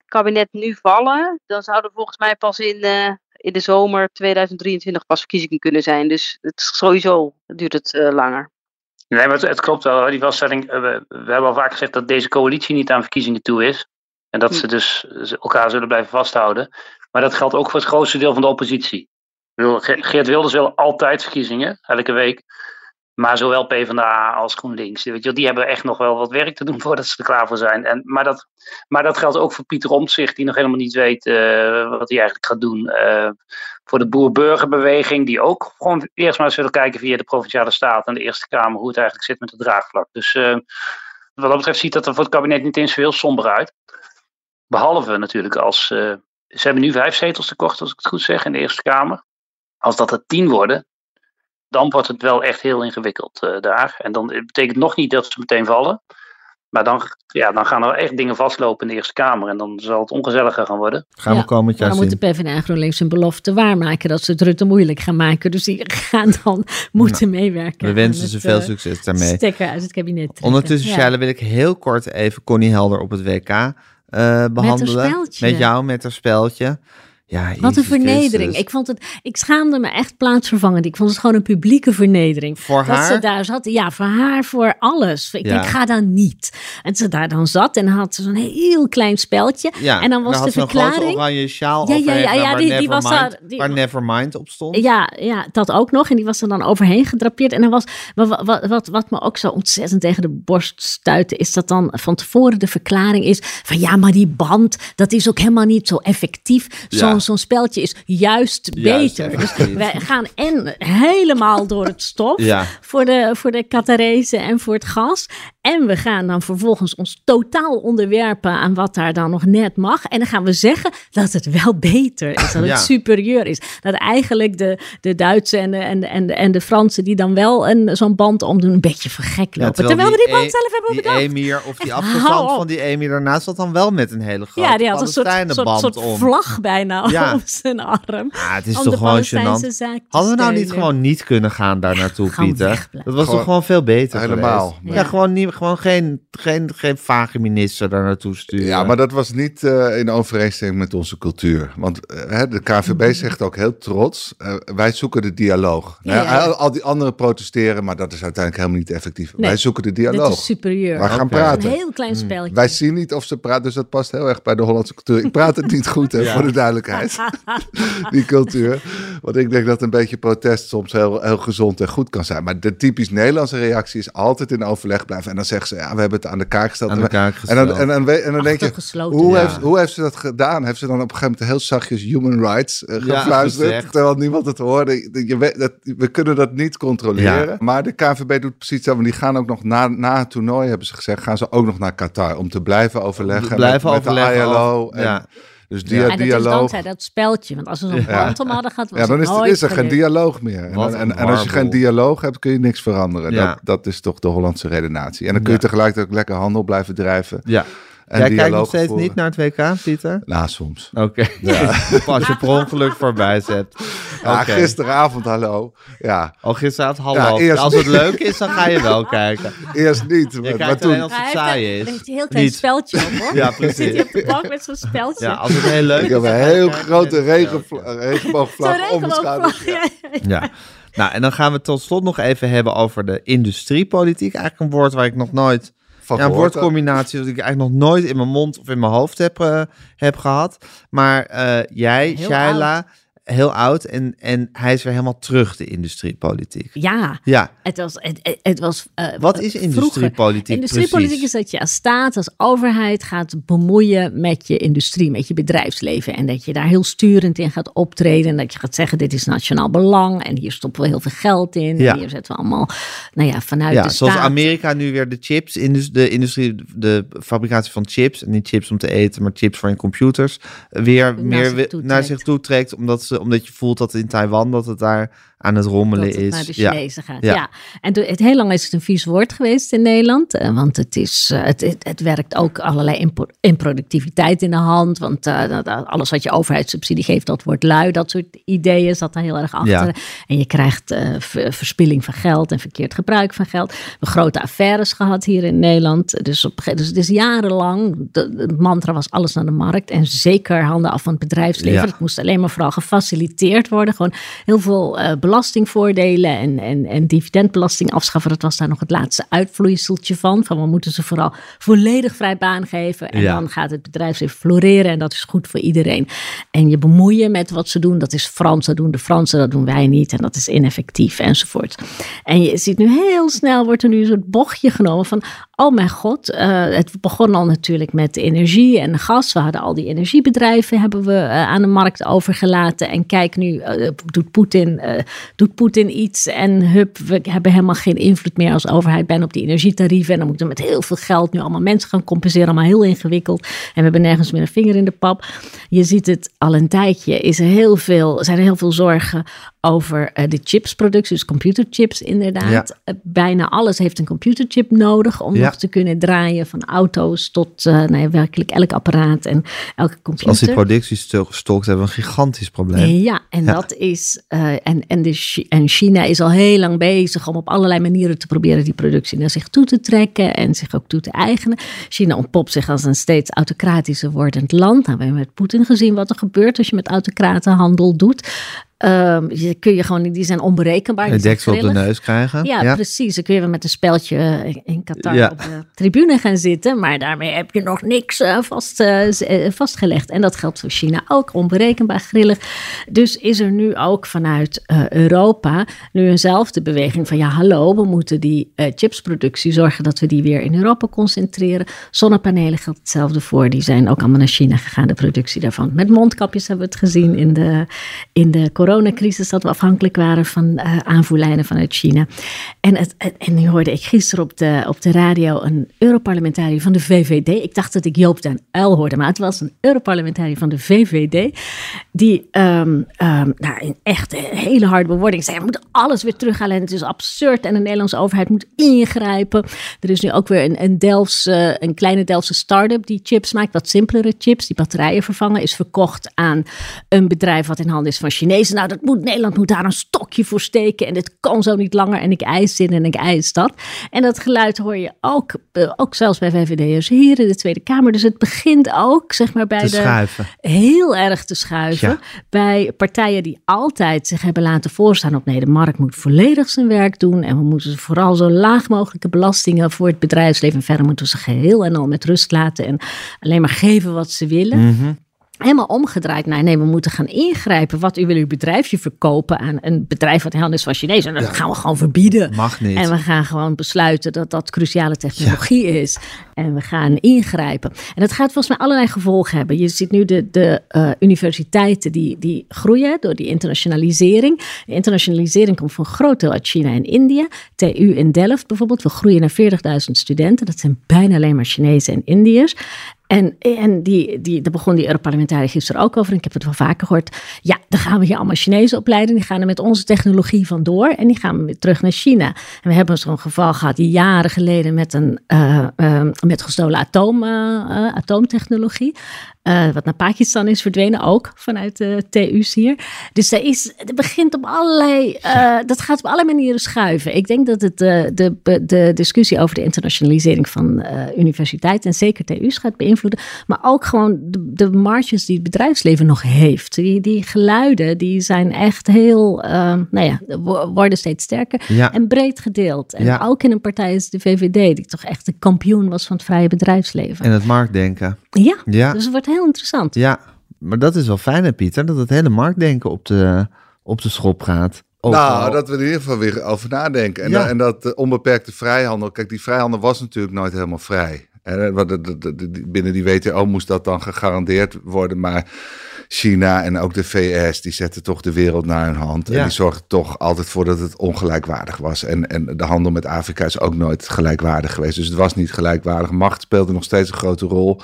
kabinet nu vallen, dan zouden volgens mij pas in, eh, in de zomer 2023 pas verkiezingen kunnen zijn. Dus het sowieso duurt het eh, langer. Nee, maar het, het klopt wel. Die vaststelling, eh, we, we hebben al vaak gezegd dat deze coalitie niet aan verkiezingen toe is. En dat ze dus ze elkaar zullen blijven vasthouden. Maar dat geldt ook voor het grootste deel van de oppositie. Ik bedoel, Ge- Geert Wilders wil altijd verkiezingen, elke week. Maar zowel PvdA als GroenLinks, weet je, die hebben echt nog wel wat werk te doen voordat ze er klaar voor zijn. En, maar, dat, maar dat geldt ook voor Pieter Omtzigt, die nog helemaal niet weet eh, wat hij eigenlijk gaat doen. Eh, voor de boer-burgerbeweging, die ook gewoon eerst maar eens willen kijken via de Provinciale Staat en de Eerste Kamer hoe het eigenlijk zit met het draagvlak. Dus eh, wat dat betreft ziet dat er voor het kabinet niet eens heel somber uit. Behalve natuurlijk als. ze hebben nu vijf zetels tekort, als ik het goed zeg, in de Eerste Kamer. Als dat er tien worden, dan wordt het wel echt heel ingewikkeld eh, daar. En dan het betekent nog niet dat ze meteen vallen. Maar dan, ja, dan gaan er echt dingen vastlopen in de Eerste Kamer. En dan zal het ongezelliger gaan worden. Gaan we Ja, komend jaar Dan moet zien. de PvdA en GroenLinks hun belofte waarmaken dat ze het Rutte moeilijk gaan maken. Dus die gaan dan moeten meewerken. We wensen ze veel eh, succes daarmee. Stekker uit het kabinet. trekken. Ondertussen, Ja. Shaila, wil ik heel kort even Connie Helder op het WK eh, behandelen. Met jou, met haar speltje. Ja, Wat een vernedering. Christus. Ik, vond het, ik schaamde me echt plaatsvervangend. Ik vond het gewoon een publieke vernedering. Voor dat ze daar zat. Ja, voor haar, voor alles. Ik Ja. denk, ga dan niet. En ze daar dan zat en had zo'n heel klein speldje. Ja, en dan was had de verklaring... oranje sjaal Ja, ja, ja, die- die was daar- die- waar Nevermind op stond. Ja, ja, dat ook nog. En die was er dan overheen gedrapeerd. En dan was, wat, wat, wat, wat me ook zo ontzettend tegen de borst stuitte, is dat dan van tevoren de verklaring is van ja, maar die band, dat is ook helemaal niet zo effectief. Zo'n Zo'n speltje is juist, Juist beter. Dus wij gaan en helemaal door het stof Ja. voor de, voor de Qatarese en voor het gas. En we gaan dan vervolgens ons totaal onderwerpen aan wat daar dan nog net mag. En dan gaan we zeggen dat het wel beter is, dat Ja. het superieur is. Dat eigenlijk de, de Duitse en de, en, de, en, de, en de Fransen die dan wel een, zo'n band omdoen, een beetje vergek lopen. terwijl, we die band e- zelf hebben die bedacht. emir of die afgezant van die emir daarnaast zat dan wel met een hele grote ja, die had een soort, vlag bijna Ja. op zijn arm. Ah, het is om toch gewoon gênant. Hadden we nou niet gewoon niet kunnen gaan daar naartoe, Pieter? wegblijven. Dat was Gewoon- toch gewoon veel beter Helemaal. geweest? Ja. Ja, gewoon, niet, gewoon geen, geen, geen vage minister daar naartoe sturen. Ja, maar dat was niet eh, in overeenstemming met onze cultuur. Want eh, hè, de KVB zegt ook heel trots, eh, wij zoeken de dialoog. Ja, Nou ja, ja. Al, al die anderen protesteren, maar dat is uiteindelijk helemaal niet effectief. Nee, wij zoeken de Dit dialoog. is superieur. Wij gaan praten. Een heel klein spelletje. Wij zien niet of ze praten, dus dat past heel erg bij de Hollandse cultuur. Ik praat het niet goed, hè, Ja. voor de duidelijkheid. Die cultuur. Want ik denk dat een beetje protest soms heel, heel gezond en goed kan zijn. Maar de typisch Nederlandse reactie is altijd in overleg blijven. En dan zeggen ze, ja, we hebben het aan de kaak gesteld. Aan de kaak En dan, en en dan denk je, hoe, Ja. heeft, hoe heeft ze dat gedaan? Heeft ze dan op een gegeven moment heel zachtjes human rights Ja, gefluisterd? gezegd. terwijl niemand het hoorde. Je weet, dat, we kunnen dat niet controleren. Ja. Maar de KNVB doet precies hetzelfde. Die gaan ook nog na, na het toernooi, hebben ze gezegd, gaan ze ook nog naar Qatar. Om te blijven overleggen Blijven met, met overleggen de ILO. over- en, ja. Dus dia Ja. En dat is dialoog. dankzij dat speltje. Want als we zo'n Ja. band om hadden gehad, was Ja, dan het is, er- nooit is er geen gelukt. dialoog meer. En, dan- en, en als je geen dialoog hebt, kun je niks veranderen. Ja. Dat, dat is toch de Hollandse redenatie. En dan kun je Ja. tegelijkertijd ook lekker handel blijven drijven. Ja. En Jij kijkt nog steeds voeren. niet naar het WK, Pieter? Nou, soms. Oké. Als je per ongeluk voorbij zet. Ja, gisteravond, hallo. Ja, Al gisteravond hallo. Ja, eerst- Als het leuk is, dan ga je wel kijken. eerst niet. Je Maar, maar kijkt toen, alleen als het saai is. heeft een heel klein Niet. speltje op, hoor. Ja, Dan Zit hij precies. op de bank met zo'n speltje. Ja, als het heel leuk is. ik heb een je heel kijken grote het speltje. regenboogvlag om regenboogvlag, ja. Ja. Nou, en dan gaan we het tot slot nog even hebben over de industriepolitiek. Eigenlijk een woord waar ik nog nooit... Van Ja, een woordcombinatie dat ik eigenlijk nog nooit in mijn mond of in mijn hoofd heb, eh, heb gehad. Maar eh, jij, Heel Shaila, heel oud. En, en hij is weer helemaal terug, de industriepolitiek. Ja, Ja, het was... Het, was eh, wat is vroeger- industriepolitiek Industriepolitiek precies? is dat je als staat, als overheid gaat bemoeien met je industrie, met je bedrijfsleven. En dat je daar heel sturend in gaat optreden. En dat je gaat zeggen, dit is nationaal belang. En hier stoppen we heel veel geld in. Ja. En hier zetten we allemaal, nou ja, vanuit Ja, de zoals staat. Amerika nu weer de chips, de industrie, de fabricatie van chips, en niet chips om te eten, maar chips voor in computers, weer Naar meer zich naar zich toe trekt, omdat, ze, omdat je voelt dat in Taiwan, dat het daar aan het rommelen dat het is. naar de Ja. Gaat. Ja. Ja. En het, heel lang is het een vies woord geweest in Nederland. eh, Want het, is, eh, het, het, het werkt ook allerlei improductiviteit in de hand. Want eh, alles wat je overheidssubsidie geeft, dat wordt lui. Dat soort ideeën zat daar heel erg achter. Ja. En je krijgt ver- verspilling van geld en verkeerd gebruik van geld. We hebben grote affaires gehad hier in Nederland. Dus, op, dus het is jarenlang, de, de mantra was alles naar de markt. En zeker handen af van het bedrijfsleven. Het moest alleen maar vooral gefaciliteerd worden. Gewoon heel veel eh, belastingvoordelen en, en, en dividendbelasting afschaffen. Dat was daar nog het laatste uitvloeiseltje van. Van we moeten ze vooral volledig vrij baan geven. En Ja. dan gaat het bedrijfsleven floreren. En dat is goed voor iedereen. En je bemoeien met wat ze doen. Dat is Frans. Dat doen de Fransen. Dat doen wij niet. En dat is ineffectief enzovoort. En je ziet nu heel snel wordt er nu een soort bochtje genomen van. Oh mijn god. eh, het begon al natuurlijk met energie en gas. We hadden al die energiebedrijven hebben we eh, aan de markt overgelaten. En kijk nu eh, doet Poetin doet Poetin iets. En hup, we hebben helemaal geen invloed meer als overheid bijna op die energietarieven. En dan moeten we met heel veel geld nu allemaal mensen gaan compenseren. Allemaal heel ingewikkeld. En we hebben nergens meer een vinger in de pap. Je ziet het al een tijdje. Is er heel veel, zijn er heel veel zorgen over de chipsproductie. Dus computerchips inderdaad. Bijna alles heeft een computerchip nodig. Om Ja. Te kunnen draaien. Van auto's tot eh nou ja, werkelijk elk apparaat en elke computer. Als die productie stil gestokt hebben, we een gigantisch probleem. Ja, en Ja. dat is. eh, en, en, de, en China is al heel lang bezig om op allerlei manieren te proberen die productie naar zich toe te trekken en zich ook toe te eigenen. China ontpopt zich als een steeds autocratischer wordend land. Nou, we hebben met Poetin gezien wat er gebeurt als je met autocraten handel doet. Je kun je gewoon, die zijn onberekenbaar. Een deksel op de neus krijgen. Ja, precies. Dan kun je weer met een speldje eh, in Qatar Ja. op de tribune gaan zitten. Maar daarmee heb je nog niks eh, vast, eh, vastgelegd. En dat geldt voor China ook. Onberekenbaar grillig. Dus is er nu ook vanuit Europa nu eenzelfde beweging van... ja, hallo, we moeten die chipsproductie zorgen dat we die weer in Europa concentreren. Zonnepanelen geldt hetzelfde voor. Die zijn ook allemaal naar China gegaan, de productie daarvan. Met mondkapjes hebben we het gezien in de, in de coronacrisis... dat we afhankelijk waren van eh, aanvoerlijnen vanuit China. En, het, en nu hoorde ik gisteren op de, op de radio een Europarlementariër van de VVD. Ik dacht dat ik Joop den Uil hoorde, maar het was een Europarlementariër van de VVD. Die ehm, nou, in echt een hele harde bewoording zei: we moeten alles weer terughalen. En het is absurd. En de Nederlandse overheid moet ingrijpen. Er is nu ook weer een, een, Delftse, een kleine Delftse start-up die chips maakt, wat simpelere chips, die batterijen vervangen. Is verkocht aan een bedrijf wat in handen is van Chinezen. Nou, dat moet, Nederland moet daar een stokje voor steken. En dit kan zo niet langer. En ik eis dit en ik eis dat. En dat geluid hoor je ook, eh, ook zelfs bij VVD'ers hier in de Tweede Kamer. Dus het begint ook, zeg maar, bij Te de schuiven. heel erg te schuiven. Ja. Bij partijen die altijd zich hebben laten voorstaan op nee, de markt moet volledig zijn werk doen. En we moeten vooral zo laag mogelijke belastingen voor het bedrijfsleven. En verder moeten we ze geheel en al met rust laten. En alleen maar geven wat ze willen. Mhm. Helemaal omgedraaid naar nee, we moeten gaan ingrijpen. Wat u wil uw bedrijfje verkopen aan een bedrijf wat handen is van Chinezen. En dat gaan we gewoon verbieden. Mag niet. En we gaan gewoon besluiten dat dat cruciale technologie is. En we gaan ingrijpen. En dat gaat volgens mij allerlei gevolgen hebben. Je ziet nu de, de eh, universiteiten die, die groeien door die internationalisering. De internationalisering komt voor een groot deel uit China en India. TU in Delft bijvoorbeeld, we groeien naar 40.000 studenten. Dat zijn bijna alleen maar Chinezen en Indiërs. En, en die, die, daar begon die Europarlementariër gisteren ook over. Ik heb het wel vaker gehoord. Ja, dan gaan we hier allemaal Chinezen opleiden. Die gaan er met onze technologie vandoor. En die gaan weer terug naar China. En we hebben zo'n geval gehad jaren geleden met een eh, eh, met gestolen atoom, eh, atoomtechnologie. Eh, wat naar Pakistan is verdwenen, ook vanuit de TU's hier. Dus er, is, er begint op allerlei, eh, dat gaat op allerlei manieren schuiven. Ik denk dat het eh, de, de discussie over de internationalisering van universiteiten en zeker TU's gaat beïnvloeden. Maar ook gewoon de, de marges die het bedrijfsleven nog heeft. Die, die geluiden, die zijn echt heel, nou ja, wo- worden steeds sterker Ja. en breed gedeeld. En Ja. ook in een partij als de VVD, die toch echt de kampioen was van het vrije bedrijfsleven. En het marktdenken. Ja, Ja. dus het wordt heel interessant. Ja, maar dat is wel fijn, hè, Pieter, dat het hele marktdenken op de, op de schop gaat. Nou, dat we er in ieder geval weer over nadenken. En, Ja. dat, en dat eh, onbeperkte vrijhandel. Kijk, die vrijhandel was natuurlijk nooit helemaal vrij. En, wat de- de- de- de- binnen die WTO moest dat dan gegarandeerd worden. Maar China en ook de VS, die zetten toch de wereld naar hun hand. Ja. En die zorgden toch altijd voor dat het ongelijkwaardig was. En, en de handel met Afrika is ook nooit gelijkwaardig geweest. Dus het was niet gelijkwaardig. Macht speelde nog steeds een grote rol.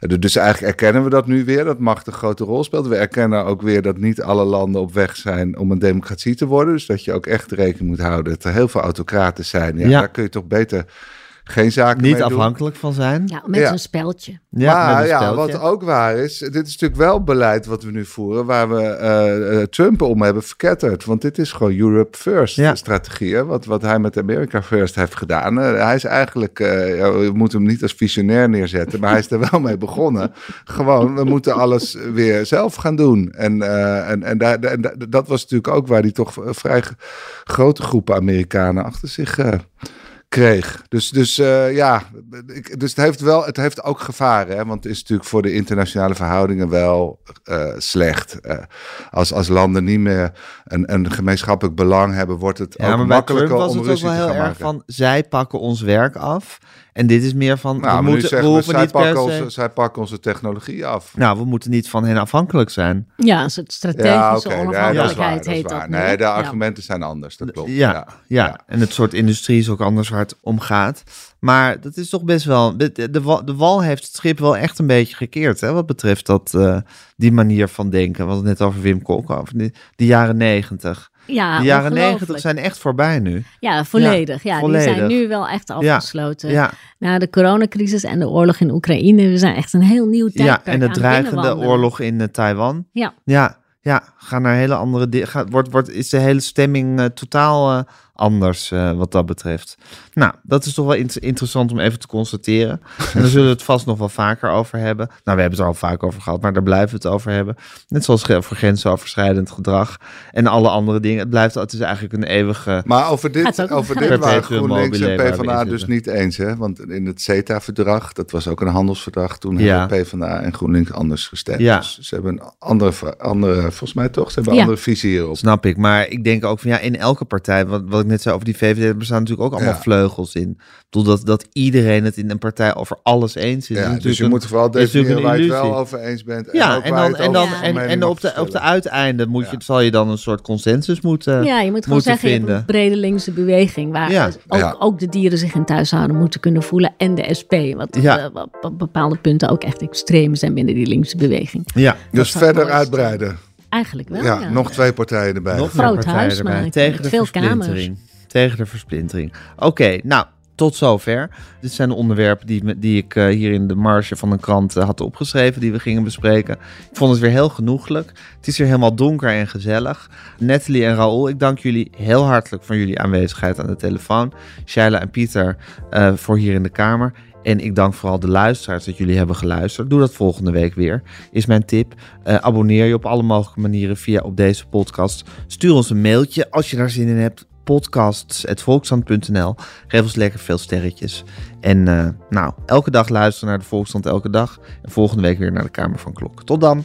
Eh, Dus eigenlijk erkennen we dat nu weer, dat macht een grote rol speelt. We erkennen ook weer dat niet alle landen op weg zijn om een democratie te worden. Dus dat je ook echt rekening moet houden dat er heel veel autocraten zijn. Ja, Ja. Daar kun je toch beter geen zaken Niet mee doen. afhankelijk van zijn. Ja, met Ja. een speldje. Ja, maar met een ja, wat ook waar is, dit is natuurlijk wel beleid wat we nu voeren, waar we eh, eh, Trump om hebben verketterd. Want dit is gewoon Europe First Ja. strategie? Wat, wat hij met America First heeft gedaan. Eh, hij is eigenlijk, eh, ja, we moeten hem niet als visionair neerzetten, maar hij is er wel mee begonnen. Gewoon, we moeten alles weer zelf gaan doen. En, eh, en, en, daar, en da- dat was natuurlijk ook waar hij toch vrij grote groepen Amerikanen achter zich eh, kreeg. Dus, dus eh, ja, ik, dus het heeft wel, het heeft ook gevaren. Hè? Want het is natuurlijk voor de internationale verhoudingen wel eh, slecht. Eh, als, als landen niet meer een, een gemeenschappelijk belang hebben, wordt het Ja, ook maar bij Trump makkelijker was om het ook wel heel erg maken. van, zij pakken ons werk af. En dit is meer van, nou, we, moeten, we zeggen we, hoeven zij niet pakken, se... onze, zij pakken onze technologie af. Nou, we moeten niet van hen afhankelijk zijn. Ja, een soort strategische ja, oké, nee, dat is waar. onafhankelijkheid Dat is heet waar. dat. Nee, de Ja. argumenten zijn anders, dat klopt. Ja, ja, en het soort industrie is ook anders waar het om gaat. Maar dat is toch best wel... De, de, de, wal- de wal heeft het schip wel echt een beetje gekeerd, hè, wat betreft dat, eh, die manier van denken. We hadden het net over Wim Kok, over die, die jaren negentig. Ja, De jaren negentig zijn echt voorbij nu. Ja, volledig. Ja, volledig. die zijn nu wel echt afgesloten. Ja, Na de coronacrisis en de oorlog in Oekraïne, we zijn echt een heel nieuw tijdperk ja, en de dreigende oorlog in eh, Taiwan. Ja. Ja, ja, gaan naar hele andere Wordt, wordt, is de hele stemming eh, totaal eh, anders eh, wat dat betreft. Nou, dat is toch wel int- interessant om even te constateren. En daar zullen we het vast nog wel vaker over hebben. Nou, we hebben het er al vaak over gehad, maar daar blijven we het over hebben. Net zoals voor grensoverschrijdend gedrag en alle andere dingen. Het blijft, het is eigenlijk een eeuwige... Maar over dit, ook over dit waren GroenLinks en PvdA dus niet eens. Hè? Want in het CETA-verdrag, dat was ook een handelsverdrag, toen Ja. hebben PvdA en GroenLinks anders gestemd. Ja. Dus ze hebben een andere, andere, volgens mij toch, ze hebben een Ja. andere visie hierop. Snap ik, maar ik denk ook van ja, in elke partij, wat, wat ik net zei over die VVD, er bestaan natuurlijk ook allemaal Ja. vleugels in. Bedoel dat, iedereen het in een partij over alles eens is. Ja, dus je een- moet vooral definiëren waar je het wel over eens bent. Ja, en dan, het en, dan, en, en op, de, op de verschillen. uiteinde moet je, Ja. zal je dan een soort consensus moeten. Ja, je moet gewoon zeggen, vinden. een brede linkse beweging waar Ja. ook, Ja. ook de dieren zich in thuis houden moeten kunnen voelen. En de SP, wat Ja. eh, op bepaalde punten ook echt extreem zijn binnen die linkse beweging. Ja, Dat Dus verder uitbreiden. Eigenlijk wel, Ja, ja. nog twee partijen erbij. nog Groot huis erbij. maken, Tegen de veel versplintering. Tegen de versplintering. Oké, nou, tot zover. Dit zijn de onderwerpen die, die ik eh, hier in de marge van een krant eh, had opgeschreven, die we gingen bespreken. Ik vond het weer heel genoeglijk. Het is weer helemaal donker en gezellig. Natalie en Raoul, ik dank jullie heel hartelijk voor jullie aanwezigheid aan de telefoon. Shaila en Pieter eh, voor hier in de kamer. En ik dank vooral de luisteraars dat jullie hebben geluisterd. Doe dat volgende week weer, is mijn tip. Eh, abonneer je op alle mogelijke manieren via op deze podcast. Stuur ons een mailtje als je daar zin in hebt. Podcasts.volksstand.nl. Geef ons lekker veel sterretjes. En eh, nou, elke dag luisteren naar de Volksstand elke dag. En volgende week weer naar de Kamer van Klok. Tot dan.